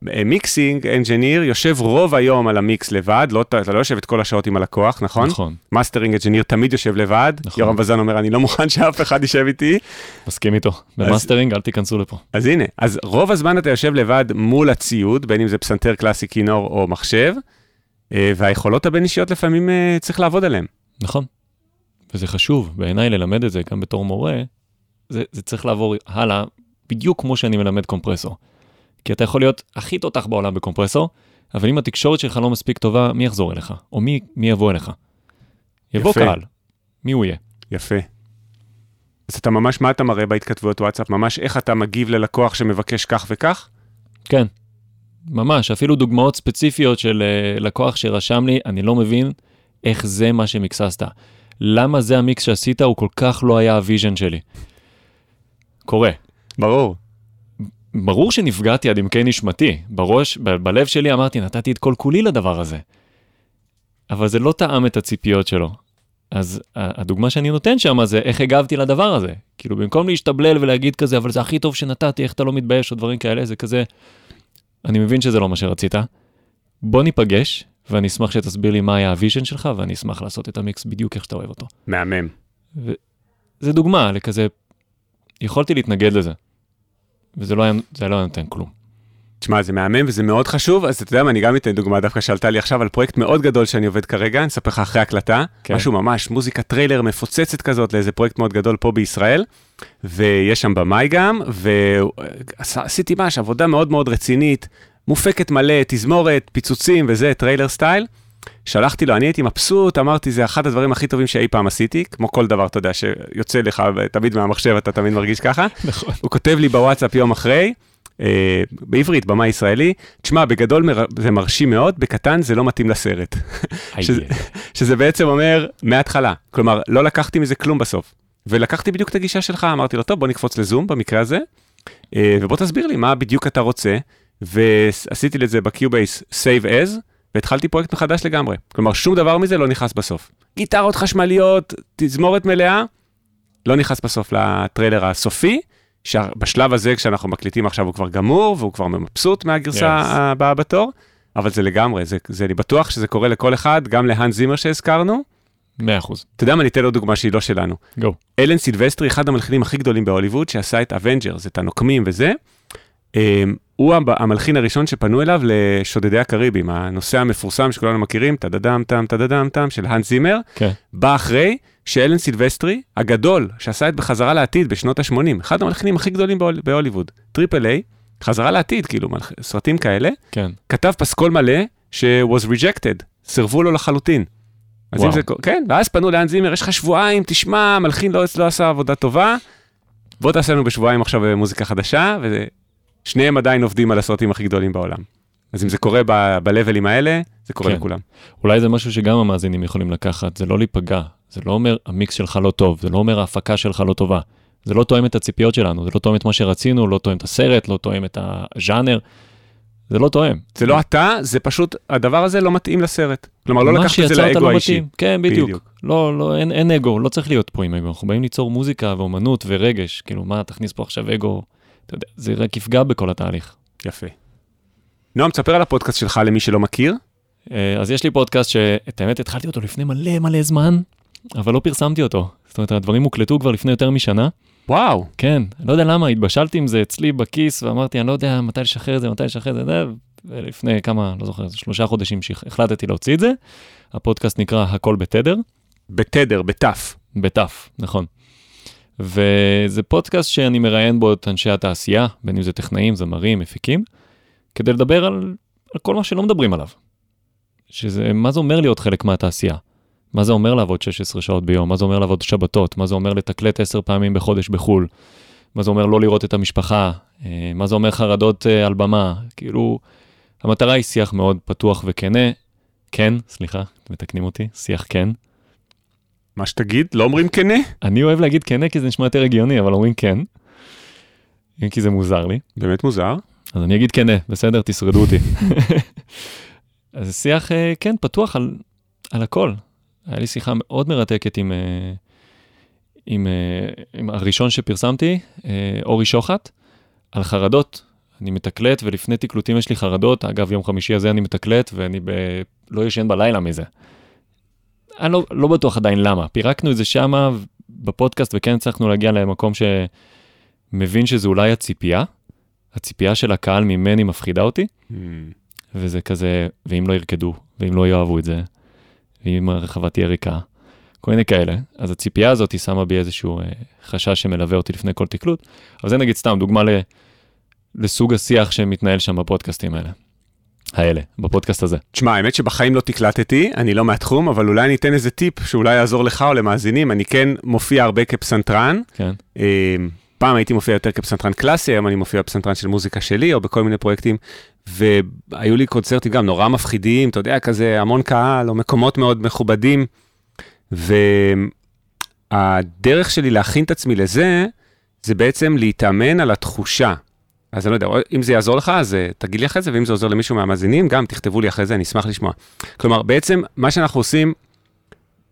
S1: mixing engineer יושב רוב היום על המיקס לבד, לא, אתה לא יושב את כל השעות עם הלקוח, נכון?
S2: נכון.
S1: mastering engineer תמיד יושב לבד, נכון. יורם וזן אומר, אני לא מוכן שאף אחד יישב איתי.
S2: מסכים איתו, במאסטרינג אל תיכנסו לפה.
S1: אז הנה, אז רוב הזמן אתה יושב לבד מול הציוד, בין אם זה פסנתר קלאסי, כינור או מחשב, אה, והיכולות הבין-אישיות לפעמים אה, צריך לעבוד עליהן.
S2: נכון, וזה חשוב בעיניי ללמד את זה גם בתור מורה, זה, זה צריך לעבור הלאה, בדיוק כמו שאני מלמד קומפרסור. כי אתה יכול להיות הכי תותח בעולם בקומפרסור, אבל אם התקשורת שלך לא מספיק טובה, מי יחזור אליך? או מי, מי יבוא אליך? יבוא
S1: יפה.
S2: קהל. מי הוא יהיה?
S1: יפה. אז אתה ממש, מה אתה מראה בהתכתבויות וואטסאפ? ממש איך אתה מגיב ללקוח שמבקש כך וכך?
S2: כן, ממש, אפילו דוגמאות ספציפיות של uh, לקוח שרשם לי, אני לא מבין איך זה מה שמיקססת. למה זה המיקס שעשית, הוא כל כך לא היה ה vision שלי. קורה.
S1: ברור.
S2: ברור שנפגעתי עד עמקי נשמתי, בראש, ב- בלב שלי אמרתי, נתתי את כל כולי לדבר הזה. אבל זה לא תאם את הציפיות שלו. אז הדוגמה שאני נותן שם זה איך הגבתי לדבר הזה. כאילו, במקום להשתבלל ולהגיד כזה, אבל זה הכי טוב שנתתי, איך אתה לא מתבייש, או דברים כאלה, זה כזה, אני מבין שזה לא מה שרצית. בוא ניפגש, ואני אשמח שתסביר לי מה היה ה vision שלך, ואני אשמח לעשות את המיקס בדיוק איך שאתה אוהב אותו.
S1: מהמם.
S2: זה דוגמה לכזה, יכולתי להתנגד לזה, וזה לא היה, לא היה נותן כלום.
S1: תשמע, זה מהמם וזה מאוד חשוב, אז אתה יודע מה, אני גם אתן דוגמה דווקא שעלתה לי עכשיו על פרויקט מאוד גדול שאני עובד כרגע, אני אספר לך אחרי הקלטה,
S2: כן.
S1: משהו ממש, מוזיקה טריילר מפוצצת כזאת לאיזה פרויקט מאוד גדול פה בישראל, ויש שם במאי גם, ועשיתי ממש עבודה מאוד מאוד רצינית, מופקת מלא, תזמורת, פיצוצים וזה, trailer style. שלחתי לו, אני הייתי מבסוט, אמרתי, זה אחד הדברים הכי טובים שאי פעם עשיתי, כמו כל דבר, אתה יודע, שיוצא לך תמיד מהמחשב, אתה תמיד מרגיש ככה.
S2: נכון.
S1: הוא כותב לי בוואטסאפ יום אחרי, אה, בעברית, במאי ישראלי, תשמע, בגדול מר- זה מרשים מאוד, בקטן זה לא מתאים לסרט. שזה- שזה בעצם אומר, מההתחלה. כלומר, לא לקחתי מזה כלום בסוף. ולקחתי בדיוק את הגישה שלך, אמרתי לו, טוב, בוא נקפוץ לזום במקרה הזה, אה, ובוא תסביר לי מה בדיוק אתה רוצה, ועשיתי לזה בקיובייס Save As, והתחלתי פרויקט מחדש לגמרי. כלומר, שום דבר מזה לא נכנס בסוף. גיטרות חשמליות, תזמורת מלאה, לא נכנס בסוף לטריילר הסופי, שבשלב הזה, כשאנחנו מקליטים עכשיו, הוא כבר גמור, והוא כבר מבסוט מהגרסה
S2: Yes.
S1: הבאה בתור, אבל זה לגמרי, זה, זה, אני בטוח שזה קורה לכל אחד, גם להאנס זימר שהזכרנו.
S2: מאה אחוז.
S1: אתה יודע מה, אני אתן עוד דוגמה שהיא לא שלנו.
S2: go.
S1: אלן סילבסטרי, אחד המלחינים הכי גדולים בהוליווד, שעשה את אבנג'רס, את הנוקמים וזה, אמ, הוא המ- המלחין הראשון שפנו אליו לשודדי הקריבים, הנושא המפורסם שכולנו מכירים, טדדם טם טדדם טם של האנס זימר,
S2: כן.
S1: בא אחרי שאלן סילבסטרי, הגדול, שעשה את בחזרה לעתיד בשנות ה-80, אחד המלחינים הכי גדולים בהול- בהוליווד, triple A, חזרה לעתיד, כאילו, מלח... סרטים כאלה,
S2: כן.
S1: כתב פסקול מלא ש-was rejected, סירבו לו לחלוטין. אז אם. זה, כן, ואז פנו להאנס זימר, יש לך שבועיים, תשמע, המלחין לא, לא עשה עבודה טובה, בוא תעשה לנו בשבועיים עכשיו אה, מוזיקה חדשה, ושניהם עדיין עובדים על הסרטים הכי גדולים בעולם. אז אם זה קורה ב-levels האלה, זה קורה
S2: כן.
S1: לכולם.
S2: אולי זה משהו שגם המאזינים יכולים לקחת, זה לא להיפגע, זה לא אומר המיקס שלך לא טוב, זה לא אומר ההפקה שלך לא טובה. זה לא תואם את הציפיות שלנו, זה לא תואם את מה שרצינו, לא תואם את הסרט, לא תואם את הז'אנר, זה לא תואם.
S1: זה לא אתה, זה פשוט, הדבר הזה לא מתאים לסרט. כלומר, לא לקחת את זה לאגו
S2: לא
S1: האישי.
S2: כן, בדיוק.
S1: בדיוק.
S2: לא, לא, אין, אין אגו, לא צריך להיות פה עם אגו. אנחנו באים ליצור מוזיקה ואומנות ורגש, כאילו, מה, תכניס פה עכשיו אגו, אתה יודע, זה רק יפגע בכל התהליך.
S1: יפה. נועם, תספר על הפודקאסט שלך למי שלא מכיר.
S2: אה, אז יש לי פודקאסט שאת האמת התחלתי אותו לפני מלא מלא זמן, אבל לא פרסמתי אותו. זאת אומרת, הדברים הוקלטו כבר לפני יותר משנה.
S1: וואו,
S2: כן, לא יודע למה, התבשלתי עם זה אצלי בכיס, ואמרתי, אני לא יודע מתי לשחרר את זה, מתי לשחרר את זה, ולפני כמה, לא זוכר, שלושה חודשים שהחלטתי להוציא את זה. הפודקאסט נקרא הכל בתדר,
S1: בתדר, בתף.
S2: בתף, נכון. וזה פודקאסט שאני מראיין בו את אנשי התעשייה, בין אם זה טכנאים, זמרים, מפיקים, כדי לדבר על, על כל מה שלא מדברים עליו. שזה, מה זה אומר להיות חלק מהתעשייה? מה זה אומר לעבוד 16 שעות ביום? מה זה אומר לעבוד שבתות? מה זה אומר לתקלט 10 פעמים בחודש בחו"ל? מה זה אומר לא לראות את המשפחה? אה, מה זה אומר חרדות אה, על במה? כאילו, המטרה היא שיח מאוד פתוח וכנה. כן, סליחה, מתקנים אותי, שיח כן.
S1: מה שתגיד, לא אומרים כנה?
S2: אני אוהב להגיד כנה כי זה נשמע יותר הגיוני, אבל אומרים כן. כי זה מוזר לי.
S1: באמת מוזר.
S2: אז אני אגיד כנה, בסדר? תשרדו אותי. *laughs* אז שיח, אה, כן, פתוח על, על הכל. היה לי שיחה מאוד מרתקת עם, אה, עם, אה, עם הראשון שפרסמתי, אורי שוחט, על חרדות. אני מתקלט, ולפני תקלוטים יש לי חרדות. אגב, יום חמישי הזה אני מתקלט, ואני ב... לא ישן בלילה מזה. אני לא, לא בטוח עדיין למה. פירקנו את זה שמה בפודקאסט, וכן הצלחנו להגיע למקום שמבין שזה אולי הציפייה. הציפייה של הקהל ממני מפחידה אותי,
S1: Hmm.
S2: וזה כזה, ואם לא ירקדו, ואם לא יאהבו את זה, ואם הרחבה תהיה ריקה, כל מיני כאלה. אז הציפייה הזאת היא שמה בי איזשהו אה, חשש שמלווה אותי לפני כל תקלוט. אבל זה נגיד סתם דוגמה ל, לסוג השיח שמתנהל שם בפודקאסטים האלה. האלה, בפודקאסט הזה.
S1: תשמע, האמת שבחיים לא תקלטתי, אני לא מהתחום, אבל אולי אני אתן איזה טיפ שאולי יעזור לך או למאזינים. אני כן מופיע הרבה כפסנתרן.
S2: כן.
S1: אה, פעם הייתי מופיע יותר כפסנתרן קלאסי, היום אני מופיע בפסנתרן של מוזיקה שלי, או בכל מיני פרויקטים. והיו לי קונצרטים גם נורא מפחידים, אתה יודע, כזה המון קהל, או מקומות מאוד מכובדים. והדרך שלי להכין את עצמי לזה, זה בעצם להתאמן על התחושה. אז אני לא יודע, אם זה יעזור לך, אז אה, תגיד לי אחרי זה, ואם זה עוזר למישהו מהמאזינים, גם תכתבו לי אחרי זה, אני אשמח לשמוע. כלומר, בעצם, מה שאנחנו עושים,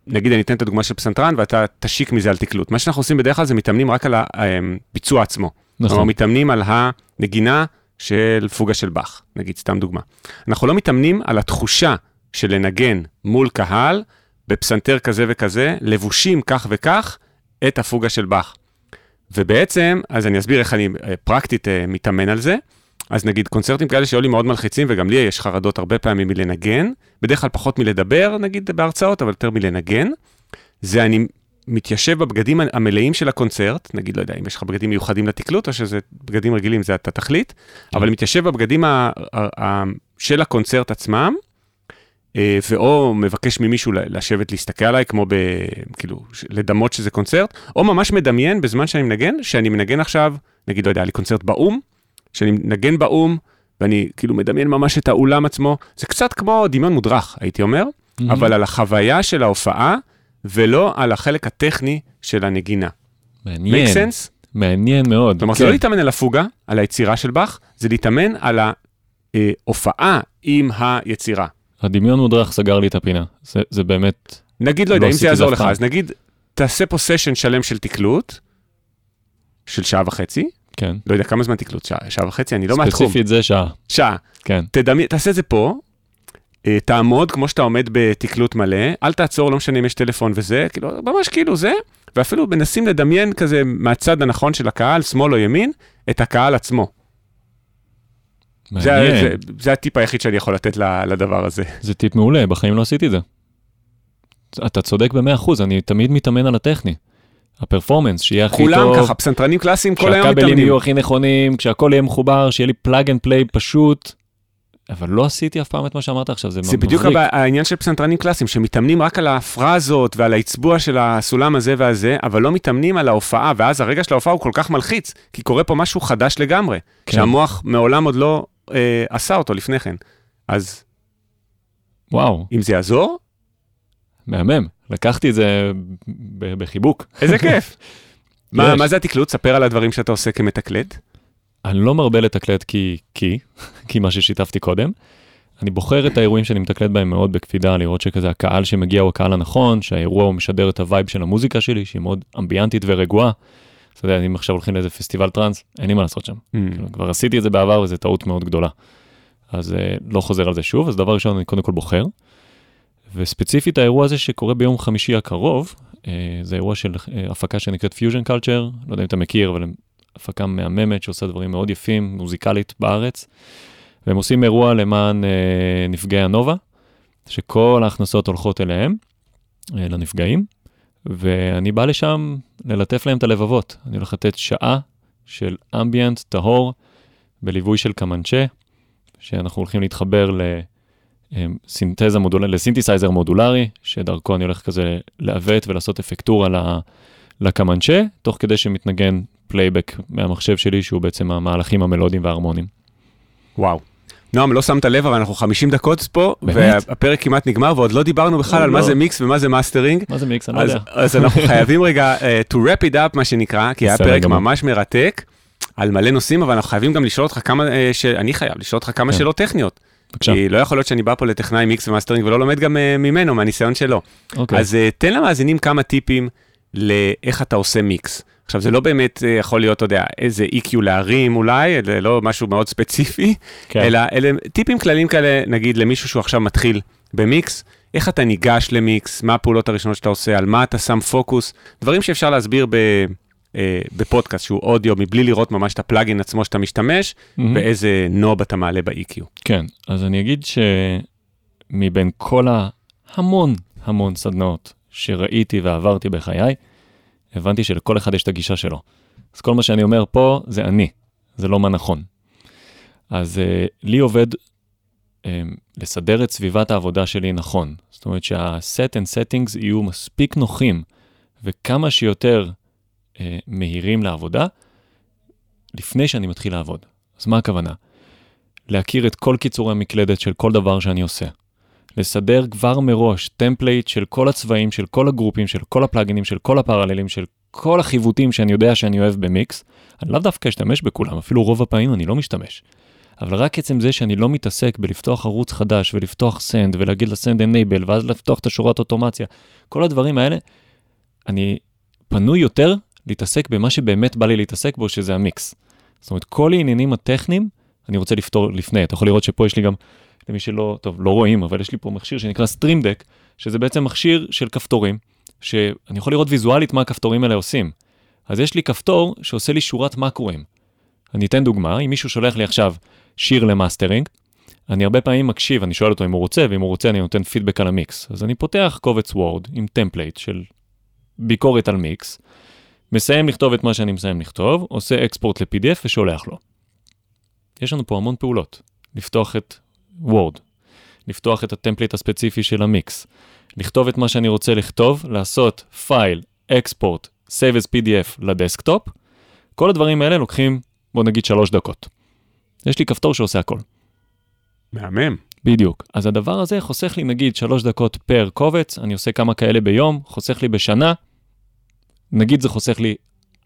S1: נגיד אני אתן את הדוגמה של פסנתרן, ואתה תשיק מזה על תקלוט. מה שאנחנו עושים בדרך כלל זה מתאמנים רק על הביצוע עצמו. נכון. כלומר, מתאמנים על הנגינה של פוגה של באך, נגיד, סתם דוגמה. אנחנו לא מתאמנים על התחושה של לנגן מול קהל, בפסנתר כזה וכזה, לבושים כך וכך, את הפוגה של באך. ובעצם, אז אני אסביר איך אני אה, פרקטית אה, מתאמן על זה. אז נגיד קונצרטים כאלה שהיו לי מאוד מלחיצים, וגם לי יש חרדות הרבה פעמים מלנגן, בדרך כלל פחות מלדבר, נגיד בהרצאות, אבל יותר מלנגן. זה אני מתיישב בבגדים המלאים של הקונצרט, נגיד, לא יודע, אם יש לך בגדים מיוחדים לתקלוט, או שזה בגדים רגילים, זה אתה תחליט. אבל מתיישב בבגדים ה- ה- ה- של הקונצרט עצמם, ואו מבקש ממישהו לשבת להסתכל עליי, כמו ב... כאילו, לדמות שזה קונצרט, או ממש מדמיין בזמן שאני מנגן, שאני מנגן עכשיו, נגיד, לא יודע, היה לי קונצרט באו"ם, שאני מנגן באו"ם, ואני כאילו מדמיין ממש את האולם עצמו, זה קצת כמו דמיון מודרך, הייתי אומר, mm-hmm. אבל על החוויה של ההופעה, ולא על החלק הטכני של הנגינה.
S2: מעניין.
S1: make sense?
S2: מעניין מאוד.
S1: כלומר, כן. זה לא להתאמן על הפוגה, על היצירה של באך, זה להתאמן על ההופעה עם היצירה.
S2: הדמיון מודרך סגר לי את הפינה, זה, זה באמת...
S1: נגיד, לא יודע, לא אם זה יעזור לך, אז נגיד, תעשה פה סשן שלם של תקלוט, של שעה וחצי.
S2: כן.
S1: לא יודע כמה זמן תקלוט, שעה, שעה וחצי, אני לא מהתחום.
S2: ספציפית זה שעה.
S1: שעה.
S2: כן.
S1: תדמי, תעשה את זה פה, אה, תעמוד כמו שאתה עומד בתקלוט מלא, אל תעצור, לא משנה אם יש טלפון וזה, כאילו, ממש כאילו זה, ואפילו מנסים לדמיין כזה מהצד הנכון של הקהל, שמאל או ימין, את הקהל עצמו. זה, זה, זה הטיפ היחיד שאני יכול לתת לדבר הזה.
S2: זה טיפ מעולה, בחיים לא עשיתי את זה. אתה צודק ב-100%, אני תמיד מתאמן על הטכני. ה performance, שיהיה הכי
S1: כולם
S2: טוב.
S1: כולם ככה, פסנתרנים קלאסיים כל היום מתאמנים.
S2: כשהכבלים יהיו הכי נכונים, כשהכול יהיה מחובר, שיהיה לי plug and play פשוט. אבל לא עשיתי אף פעם את מה שאמרת עכשיו, זה,
S1: זה בדיוק הבא, העניין של פסנתרנים קלאסיים, שמתאמנים רק על הפרזות ועל האצבוע של הסולם הזה והזה, אבל לא מתאמנים על ההופעה, ואז הרגע של ההופעה הוא כל כך מלחיץ, כי קורה פה משהו חדש לגמרי, כן. שהמוח מעולם עוד לא אה, עשה אותו לפני כן. אז...
S2: וואו.
S1: אם זה יעזור?
S2: מהמם, לקחתי את זה בחיבוק.
S1: איזה כיף. *laughs* מה, מה זה התקלוט? ספר על הדברים שאתה עושה כמתקלט.
S2: אני לא מרבה לתקלט כי, כי, *laughs* כי מה ששיתפתי קודם. אני בוחר את האירועים שאני מתקלט בהם מאוד בקפידה, לראות שכזה הקהל שמגיע הוא הקהל הנכון, שהאירוע הוא משדר את ה vibe של המוזיקה שלי, שהיא מאוד אמביאנטית ורגועה. אתה יודע, אם עכשיו הולכים לאיזה פסטיבל טראנס, אין לי מה לעשות שם. Mm. כאילו, כבר עשיתי את זה בעבר וזו טעות מאוד גדולה. אז uh, לא חוזר על זה שוב, אז דבר ראשון אני קודם כל בוחר. וספציפית האירוע הזה שקורה ביום חמישי הקרוב, uh, זה אירוע של uh, הפקה שנקראת Fusion Culture, לא יודע אם אתה מכיר, אבל הפקה מהממת שעושה דברים מאוד יפים, מוזיקלית בארץ. והם עושים אירוע למען uh, נפגעי הנובה, שכל ההכנסות הולכות אליהם, uh, לנפגעים. ואני בא לשם ללטף להם את הלבבות. אני הולך לתת שעה של ambient טהור בליווי של קמנצ'ה, שאנחנו הולכים להתחבר לסינתזה מודולרי, לסינתסייזר מודולרי, שדרכו אני הולך כזה לעוות ולעשות אפקטורה לקמנצ'ה, תוך כדי שמתנגן פלייבק מהמחשב שלי, שהוא בעצם המהלכים המלודיים וההרמוניים.
S1: וואו. נועם, לא שמת לב, אבל אנחנו 50 דקות פה, והפרק כמעט נגמר, ועוד לא דיברנו בכלל על מה לא. זה מיקס ומה זה מאסטרינג.
S2: מה זה מיקס? אני לא יודע.
S1: אז אנחנו חייבים רגע uh, to wrap it up, מה שנקרא, כי היה פרק ממש מרתק, על מלא נושאים, אבל אנחנו חייבים גם לשאול אותך כמה, uh, אני חייב לשאול אותך כמה כן. שאלות טכניות. בבקשה. כי לא יכול להיות שאני בא פה לטכנאי מיקס ומאסטרינג ולא לומד גם uh, ממנו, מהניסיון שלו. אוקיי. אז תן למאזינים כמה טיפים לאיך אתה עושה מיקס. עכשיו, זה לא באמת אה, יכול להיות, אתה יודע, איזה EQ להרים אולי, זה לא משהו מאוד ספציפי, כן. אלא אלה טיפים כלליים כאלה, נגיד למישהו שהוא עכשיו מתחיל במיקס, איך אתה ניגש למיקס, מה הפעולות הראשונות שאתה עושה, על מה אתה שם פוקוס, דברים שאפשר להסביר ב... אה, בפודקאסט שהוא אודיו, מבלי לראות ממש את הפלאגין עצמו שאתה משתמש, mm-hmm. באיזה נוב אתה מעלה ב-EQ.
S2: כן, אז אני אגיד שמבין כל ההמון המון סדנאות שראיתי ועברתי בחיי, הבנתי שלכל אחד יש את הגישה שלו. אז כל מה שאני אומר פה זה אני, זה לא מה נכון. אז uh, לי עובד לסדר את סביבת העבודה שלי נכון. זאת אומרת שה-set and settings יהיו מספיק נוחים וכמה שיותר אה, מהירים לעבודה לפני שאני מתחיל לעבוד. אז מה הכוונה? להכיר את כל קיצורי המקלדת של כל דבר שאני עושה. לסדר כבר מראש template של כל הצבעים, של כל הגרופים, של כל הפלאגינים, של כל הפרללים, של כל החיווטים שאני יודע שאני אוהב במיקס. אני לאו דווקא אשתמש בכולם, אפילו רוב הפעמים אני לא משתמש. אבל רק עצם זה שאני לא מתעסק בלפתוח ערוץ חדש ולפתוח send ולהגיד ל send enable ואז לפתוח את השורת אוטומציה, כל הדברים האלה, אני פנוי יותר להתעסק במה שבאמת בא לי להתעסק בו, שזה המיקס. זאת אומרת, כל העניינים הטכניים, אני רוצה לפתור לפני. אתה יכול לראות שפה יש לי גם, למי שלא, טוב, לא רואים, אבל יש לי פה מכשיר שנקרא Deck, שזה בעצם מכשיר של כפתורים, שאני יכול לראות ויזואלית מה הכפתורים האלה עושים. אז יש לי כפתור שעושה לי שורת מקרואים. אני אתן דוגמה, אם מישהו שולח לי עכשיו שיר למאסטרינג, אני הרבה פעמים מקשיב, אני שואל אותו אם הוא רוצה, ואם הוא רוצה אני נותן פידבק על המיקס. אז אני פותח קובץ וורד עם template של ביקורת על מיקס, מסיים לכתוב את מה שאני מסיים לכתוב, עושה export ל-PDF ושולח לו. יש לנו פה המון פעולות. לפתוח את וורד, לפתוח את ה template הספציפי של המיקס, לכתוב את מה שאני רוצה לכתוב, לעשות file, export, save as PDF ל desktop, כל הדברים האלה לוקחים, בוא נגיד, שלוש דקות. יש לי כפתור שעושה הכל.
S1: מהמם.
S2: בדיוק. אז הדבר הזה חוסך לי נגיד שלוש דקות פר קובץ, אני עושה כמה כאלה ביום, חוסך לי בשנה, נגיד זה חוסך לי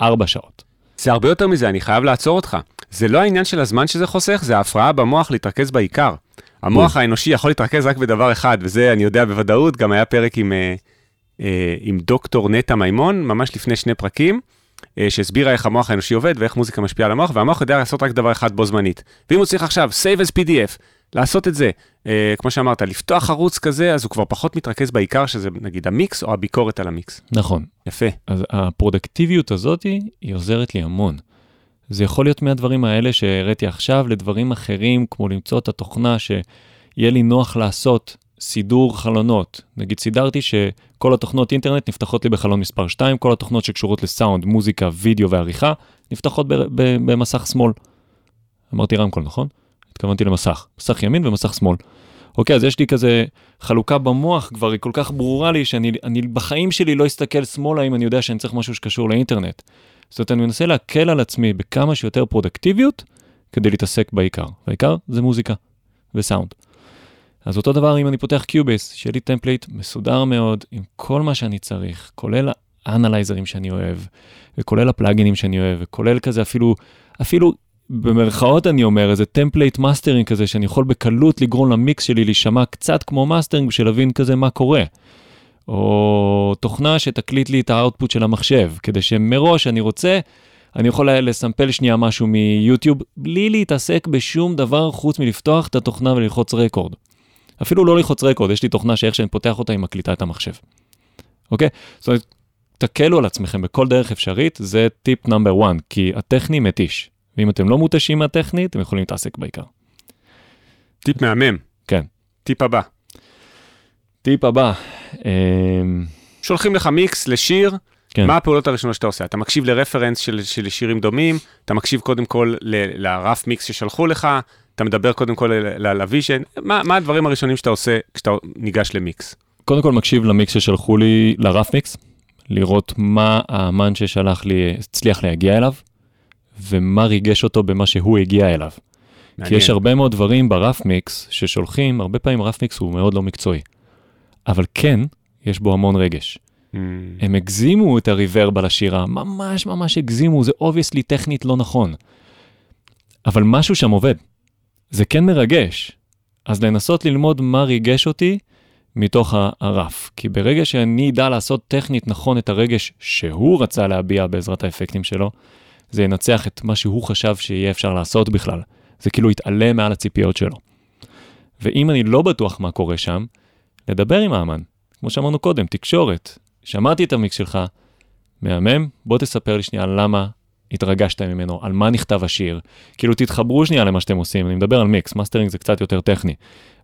S2: ארבע שעות.
S1: זה הרבה יותר מזה, אני חייב לעצור אותך. זה לא העניין של הזמן שזה חוסך, זה ההפרעה במוח להתרכז בעיקר. המוח האנושי יכול להתרכז רק בדבר אחד, וזה אני יודע בוודאות, גם היה פרק עם, אה, אה, עם דוקטור נטע מימון, ממש לפני שני פרקים, אה, שהסבירה איך המוח האנושי עובד ואיך מוזיקה משפיעה על המוח, והמוח יודע לעשות רק דבר אחד בו זמנית. ואם הוא צריך עכשיו save as PDF, לעשות את זה, אה, כמו שאמרת, לפתוח ערוץ כזה, אז הוא כבר פחות מתרכז בעיקר, שזה נגיד המיקס או הביקורת על המיקס.
S2: נכון.
S1: יפה.
S2: אז הפרודקטיביות הזאת, היא עוזרת לי המון. זה יכול להיות מהדברים האלה שהראיתי עכשיו לדברים אחרים, כמו למצוא את התוכנה שיהיה לי נוח לעשות סידור חלונות. נגיד סידרתי שכל התוכנות אינטרנט נפתחות לי בחלון מספר 2, כל התוכנות שקשורות לסאונד, מוזיקה, וידאו ועריכה, נפתחות במסך שמאל. אמרתי רמקול, נכון? התכוונתי למסך, מסך ימין ומסך שמאל. אוקיי, אז יש לי כזה חלוקה במוח כבר, היא כל כך ברורה לי שאני אני בחיים שלי לא אסתכל שמאלה אם אני יודע שאני צריך משהו שקשור לאינטרנט. זאת אומרת, אני מנסה להקל על עצמי בכמה שיותר פרודקטיביות כדי להתעסק בעיקר. והעיקר זה מוזיקה וסאונד. אז אותו דבר אם אני פותח Cubase, שיהיה לי template מסודר מאוד עם כל מה שאני צריך, כולל האנלייזרים שאני אוהב, וכולל הפלאגינים שאני אוהב, וכולל כזה אפילו, אפילו במרכאות אני אומר, איזה template מאסטרינג כזה, שאני יכול בקלות לגרום למיקס שלי להישמע קצת כמו מאסטרינג בשביל להבין כזה מה קורה. או תוכנה שתקליט לי את ה output של המחשב, כדי שמראש אני רוצה, אני יכול לסמפל שנייה משהו מיוטיוב, בלי להתעסק בשום דבר חוץ מלפתוח את התוכנה וללחוץ record. אפילו לא ללחוץ record, יש לי תוכנה שאיך שאני פותח אותה היא מקליטה את המחשב. אוקיי? זאת אומרת, תקלו על עצמכם בכל דרך אפשרית, זה טיפ number 1, כי הטכני מתיש. ואם אתם לא מותשים מהטכני, אתם יכולים להתעסק בעיקר.
S1: טיפ מהמם.
S2: כן.
S1: טיפ הבא.
S2: טיפ הבא.
S1: אמ, שולחים לך מיקס לשיר, כן. מה הפעולות הראשונות שאתה עושה? אתה מקשיב ל reference של, של שירים דומים, אתה מקשיב קודם כל ל, ל rough mix ששלחו לך, אתה מדבר קודם כל ל vision, מה, מה הדברים הראשונים שאתה עושה כשאתה ניגש למיקס?
S2: קודם כל מקשיב למיקס ששלחו לי, ל rough mix, לראות מה האמן ששלח לי הצליח להגיע אליו, ומה ריגש אותו במה שהוא הגיע אליו. מעניין. כי יש הרבה מאוד דברים ב rough mix ששולחים, הרבה פעמים rough mix הוא מאוד לא מקצועי. אבל כן, יש בו המון רגש. Mm. הם הגזימו את ה reverb על השירה, ממש ממש הגזימו, זה obviously טכנית לא נכון. אבל משהו שם עובד. זה כן מרגש. אז לנסות ללמוד מה ריגש אותי מתוך ה rough. כי ברגע שאני אדע לעשות טכנית נכון את הרגש שהוא רצה להביע בעזרת האפקטים שלו, זה ינצח את מה שהוא חשב שיהיה אפשר לעשות בכלל. זה כאילו יתעלה מעל הציפיות שלו. ואם אני לא בטוח מה קורה שם, לדבר עם האמן. כמו שאמרנו קודם, תקשורת. שמעתי את המיקס שלך, מהמם, בוא תספר לי שנייה למה התרגשת ממנו, על מה נכתב השיר. כאילו תתחברו שנייה למה שאתם עושים, אני מדבר על מיקס, מאסטרינג זה קצת יותר טכני.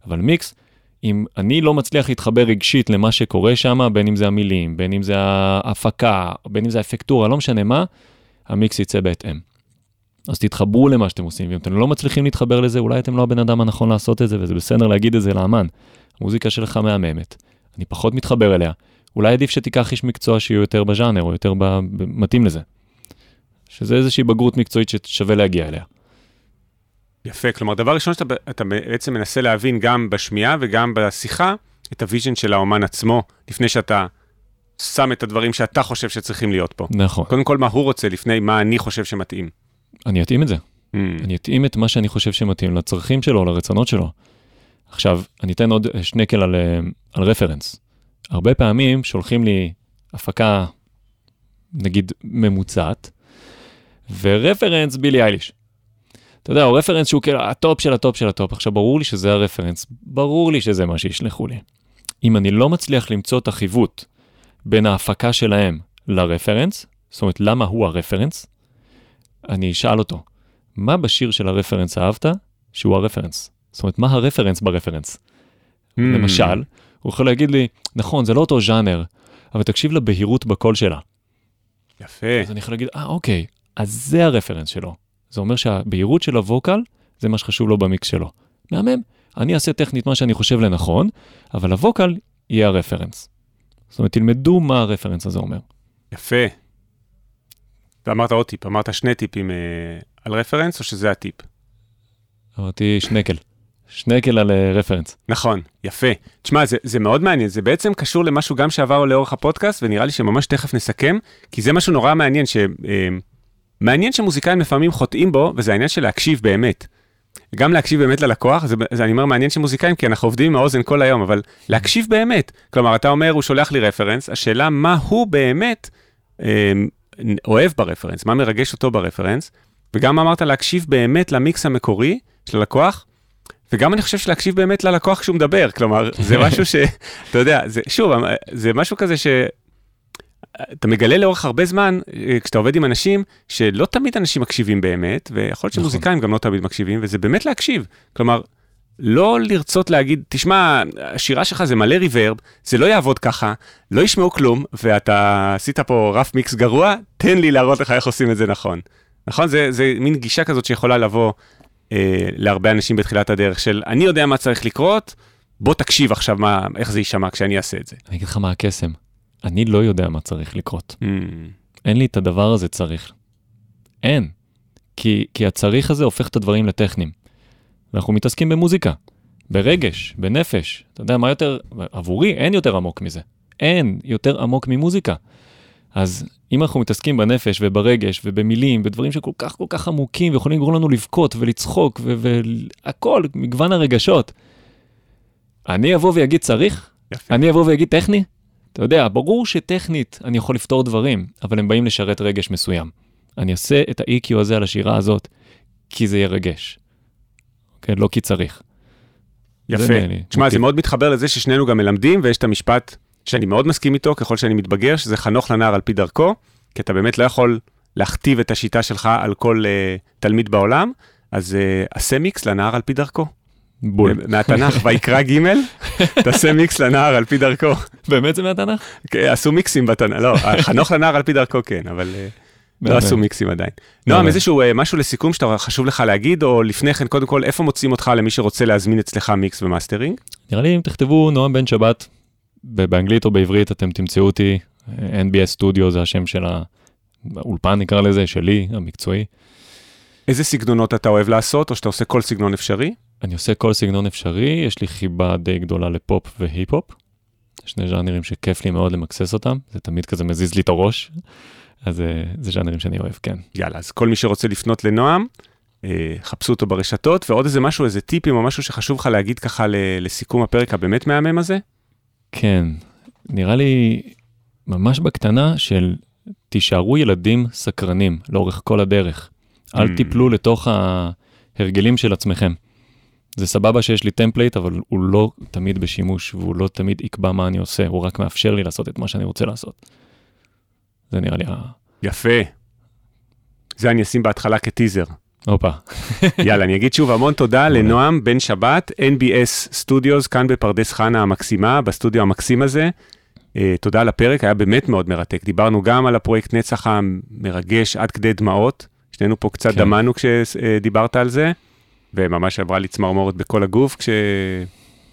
S2: אבל מיקס, אם אני לא מצליח להתחבר רגשית למה שקורה שם, בין אם זה המילים, בין אם זה ההפקה, בין אם זה האפקטורה, לא משנה מה, המיקס יצא בהתאם. אז תתחברו למה שאתם עושים, ואם אתם לא מצליחים להתחבר לזה, אולי אתם לא הבן אדם הנכון לעשות את זה, וזה בסדר להגיד את זה לאמן. המוזיקה שלך מהממת, אני פחות מתחבר אליה. אולי עדיף שתיקח איש מקצוע שיהיו יותר בז'אנר, או יותר ב... מתאים לזה. שזה איזושהי בגרות מקצועית ששווה להגיע אליה.
S1: יפה, כלומר, דבר ראשון שאתה בעצם מנסה להבין גם בשמיעה וגם בשיחה, את ה vision של האומן עצמו, לפני שאתה שם את הדברים שאתה חושב שצריכים להיות פה.
S2: נכון.
S1: קודם כל, מה הוא רוצה לפני מה אני חושב שמתאים.
S2: אני אתאים את זה. Mm. אני אתאים את מה שאני חושב שמתאים לצרכים שלו, לרצונות שלו. עכשיו, אני אתן עוד שנקל על, אה, על reference. הרבה פעמים שולחים לי הפקה, נגיד, ממוצעת, ו reference בילי אייליש. אתה יודע, הוא reference שהוא כאילו הטופ של הטופ של הטופ. עכשיו, ברור לי שזה ה reference, ברור לי שזה מה שישלחו לי. אם אני לא מצליח למצוא את החיווט בין ההפקה שלהם ל reference, זאת אומרת, למה הוא ה reference, אני אשאל אותו, מה בשיר של ה reference אהבת שהוא ה reference? זאת אומרת, מה ה reference ב reference? Mm. למשל, הוא יכול להגיד לי, נכון, זה לא אותו ז'אנר, אבל תקשיב לבהירות בקול שלה.
S1: יפה.
S2: אז אני יכול להגיד, אה, אוקיי, אז זה הרפרנס שלו. זה אומר שהבהירות של הווקל, זה מה שחשוב לו במיקס שלו. מהמם, אני אעשה טכנית מה שאני חושב לנכון, אבל הווקל יהיה הרפרנס. זאת אומרת, תלמדו מה הרפרנס הזה אומר.
S1: יפה. ואמרת עוד טיפ, אמרת שני טיפים אה, על רפרנס, או שזה הטיפ?
S2: אמרתי שנקל. שנקל על אה, רפרנס.
S1: נכון, יפה. תשמע, זה, זה מאוד מעניין, זה בעצם קשור למשהו גם שעבר לאורך הפודקאסט, ונראה לי שממש תכף נסכם, כי זה משהו נורא מעניין, ש... אה, מעניין שמוזיקאים לפעמים חוטאים בו, וזה העניין של להקשיב באמת. גם להקשיב באמת ללקוח, זה, זה אני אומר מעניין שמוזיקאים, כי אנחנו עובדים עם האוזן כל היום, אבל להקשיב באמת. כלומר, אתה אומר, הוא שולח לי רפרנס, השאלה מה הוא באמת אה, אוהב ברפרנס, מה מרגש אותו ברפרנס, וגם אמרת להקשיב באמת למיקס המקורי של הלקוח, וגם אני חושב שלהקשיב באמת ללקוח כשהוא מדבר, כלומר, זה משהו ש... *laughs* אתה יודע, זה, שוב, זה משהו כזה ש... אתה מגלה לאורך הרבה זמן, אה, כשאתה עובד עם אנשים, שלא תמיד אנשים מקשיבים באמת, ויכול להיות נכון. שמוזיקאים גם לא תמיד מקשיבים, וזה באמת להקשיב. כלומר, לא לרצות להגיד, תשמע, השירה שלך זה מלא ריברב, זה לא יעבוד ככה, לא ישמעו כלום, ואתה עשית פה רף מיקס גרוע, תן לי להראות לך איך עושים את זה נכון. נכון? זה, זה מין גישה כזאת שיכולה לבוא אה, להרבה אנשים בתחילת הדרך של, אני יודע מה צריך לקרות, בוא תקשיב עכשיו מה, איך זה יישמע כשאני אעשה את זה.
S2: אני אגיד לך מה הקסם. אני לא יודע מה צריך לקרות. Mm. אין לי את הדבר הזה צריך. אין. כי, כי הצריך הזה הופך את הדברים לטכניים. ואנחנו מתעסקים במוזיקה, ברגש, בנפש. אתה יודע מה יותר, עבורי אין יותר עמוק מזה. אין יותר עמוק ממוזיקה. אז אם אנחנו מתעסקים בנפש וברגש ובמילים ודברים שכל כך כל כך עמוקים ויכולים לגרום לנו לבכות ולצחוק והכל, מגוון הרגשות, אני אבוא ואגיד צריך? יפה. אני אבוא ואגיד טכני? אתה יודע, ברור שטכנית אני יכול לפתור דברים, אבל הם באים לשרת רגש מסוים. אני אעשה את ה-EQ הזה על השירה הזאת, כי זה ירגש. כן, לא כי צריך.
S1: יפה. תשמע, זה מאוד מתחבר לזה ששנינו גם מלמדים, ויש את המשפט שאני מאוד מסכים איתו ככל שאני מתבגר, שזה חנוך לנער על פי דרכו, כי אתה באמת לא יכול להכתיב את השיטה שלך על כל uh, תלמיד בעולם, אז uh, עשה מיקס לנער על פי דרכו.
S2: בול.
S1: מהתנ"ך, ויקרא ג', תעשה מיקס לנער על פי דרכו.
S2: באמת זה מהתנ"ך?
S1: כן, עשו מיקסים בתנ"ך, לא, חנוך לנער על פי דרכו כן, אבל אה, לא עשו מיקסים עדיין. נועם, איזשהו אה, משהו לסיכום שאתה חשוב לך להגיד, או לפני כן, קודם כל, איפה מוצאים אותך למי שרוצה להזמין אצלך מיקס ומאסטרינג?
S2: נראה לי אם תכתבו נועם בן שבת, באנגלית או בעברית אתם תמצאו אותי, NBS סטודיו זה השם של האולפן נקרא לזה, שלי, המקצועי.
S1: איזה סגנונות אתה אוהב לעשות, או שאתה עושה כל סגנון אפשרי?
S2: אני עושה כל סגנון אפשרי, יש לי חיבה די גדולה לפופ והיפ-הופ. שני ז'אנרים שכיף לי מאוד למקסס אותם, זה תמיד כזה מזיז לי את הראש, אז אה, זה ז'אנרים שאני אוהב, כן.
S1: יאללה, אז כל מי שרוצה לפנות לנועם, אה, חפשו אותו ברשתות, ועוד איזה משהו, איזה טיפים או משהו שחשוב לך להגיד ככה לסיכום הפרק הבאמת מהמם הזה?
S2: כן, נראה לי ממש בקטנה של תישארו ילדים סקרנים לאורך כל הדרך. אל mm. תיפלו לתוך ההרגלים של עצמכם. זה סבבה שיש לי template, אבל הוא לא תמיד בשימוש, והוא לא תמיד יקבע מה אני עושה, הוא רק מאפשר לי לעשות את מה שאני רוצה לעשות. זה נראה לי ה...
S1: יפה. זה אני אשים בהתחלה כטיזר.
S2: הופה. *laughs*
S1: יאללה, אני אגיד שוב המון תודה לנועם בן שבת, NBS סטודיוס, כאן בפרדס חנה המקסימה, בסטודיו המקסים הזה. Uh, תודה על הפרק, היה באמת מאוד מרתק. דיברנו גם על הפרויקט נצח המרגש עד כדי דמעות, שנינו פה קצת
S2: כן.
S1: דמענו כשדיברת על זה, וממש עברה לי צמרמורת בכל הגוף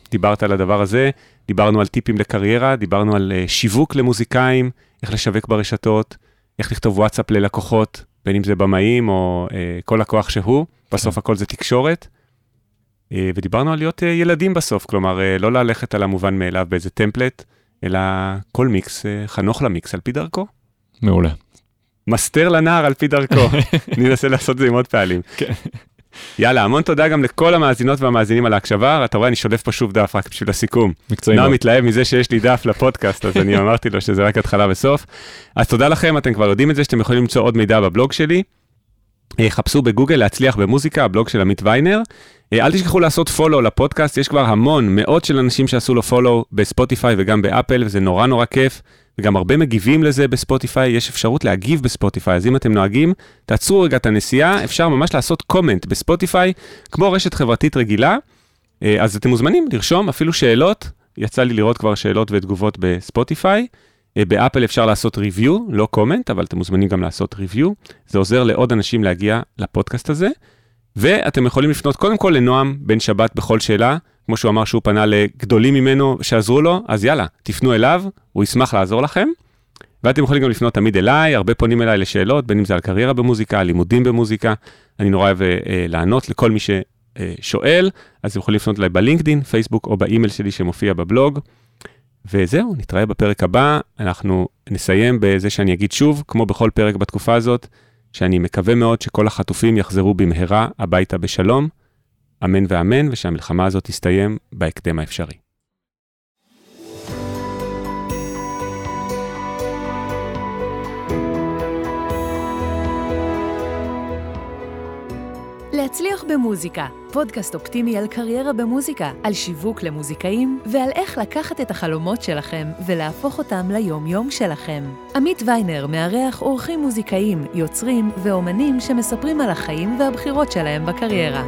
S1: כשדיברת על הדבר הזה. דיברנו על טיפים לקריירה, דיברנו על אה, שיווק למוזיקאים, איך לשווק ברשתות, איך לכתוב וואטסאפ ללקוחות, בין אם זה במאים או אה, כל לקוח שהוא, בסוף
S2: כן.
S1: הכל זה תקשורת. אה, ודיברנו על להיות אה, ילדים בסוף, כלומר, אה, לא ללכת על המובן מאליו באיזה טמפלט, אלא כל מיקס, אה, חנוך למיקס על פי דרכו.
S2: מעולה.
S1: מסתר לנער על פי דרכו. *laughs* אני אנסה לעשות את זה עם עוד פעלים.
S2: כן.
S1: יאללה, המון תודה גם לכל המאזינות והמאזינים על ההקשבה. אתה רואה, אני שולף פה שוב דף רק בשביל הסיכום.
S2: מקצועי
S1: נועם
S2: מאוד.
S1: מתלהב מזה שיש לי דף לפודקאסט, אז אני *laughs* אמרתי לו שזה רק התחלה וסוף. אז תודה לכם, אתם כבר יודעים את זה, שאתם יכולים למצוא עוד מידע בבלוג שלי. אה, חפשו בגוגל להצליח במוזיקה, הבלוג של עמית ויינר. אה, אל תשכחו לעשות follow לפודקאסט, יש כבר המון, מאות של אנשים שעשו לו follow בספוטיפיי וגם באפל, וזה נורא נורא כיף. וגם הרבה מגיבים לזה בספוטיפיי, יש אפשרות להגיב בספוטיפיי, אז אם אתם נוהגים, תעצרו רגע את הנסיעה, אפשר ממש לעשות comment בספוטיפיי, כמו רשת חברתית רגילה. אה, אז אתם מוזמנים לרשום אפילו שאלות, יצא לי לראות כבר שאלות ותגובות בספוטיפיי. אה, באפל אפשר לעשות ריוויו, לא קומנט, אבל אתם מוזמנים גם לעשות ריוויו. זה עוזר לעוד אנשים להגיע לפודקאסט הזה. ואתם יכולים לפנות קודם כל לנועם בן שבת בכל שאלה, כמו שהוא אמר שהוא פנה לגדולים ממנו שעזרו לו, אז יאללה, תפנו אליו, הוא ישמח לעזור לכם. ואתם יכולים גם לפנות תמיד אליי, הרבה פונים אליי לשאלות, בין אם זה על קריירה במוזיקה, לימודים במוזיקה. אני נורא אוהב אה, לענות לכל מי ששואל, אז אתם יכולים לפנות אליי בלינקדין, פייסבוק או באימייל שלי שמופיע בבלוג. וזהו, נתראה בפרק הבא. אנחנו נסיים בזה שאני אגיד שוב, כמו בכל פרק בתקופה הזאת, שאני מקווה מאוד שכל החטופים יחזרו במהרה הביתה בשלום, אמן ואמן, ושהמלחמה הזאת תסתיים בהקדם האפשרי.
S3: להצליח במוזיקה, פודקאסט אופטימי על קריירה במוזיקה, על שיווק למוזיקאים ועל איך לקחת את החלומות שלכם ולהפוך אותם ליום-יום שלכם. עמית ויינר מארח אורחים מוזיקאים, יוצרים ואומנים שמספרים על החיים והבחירות שלהם בקריירה.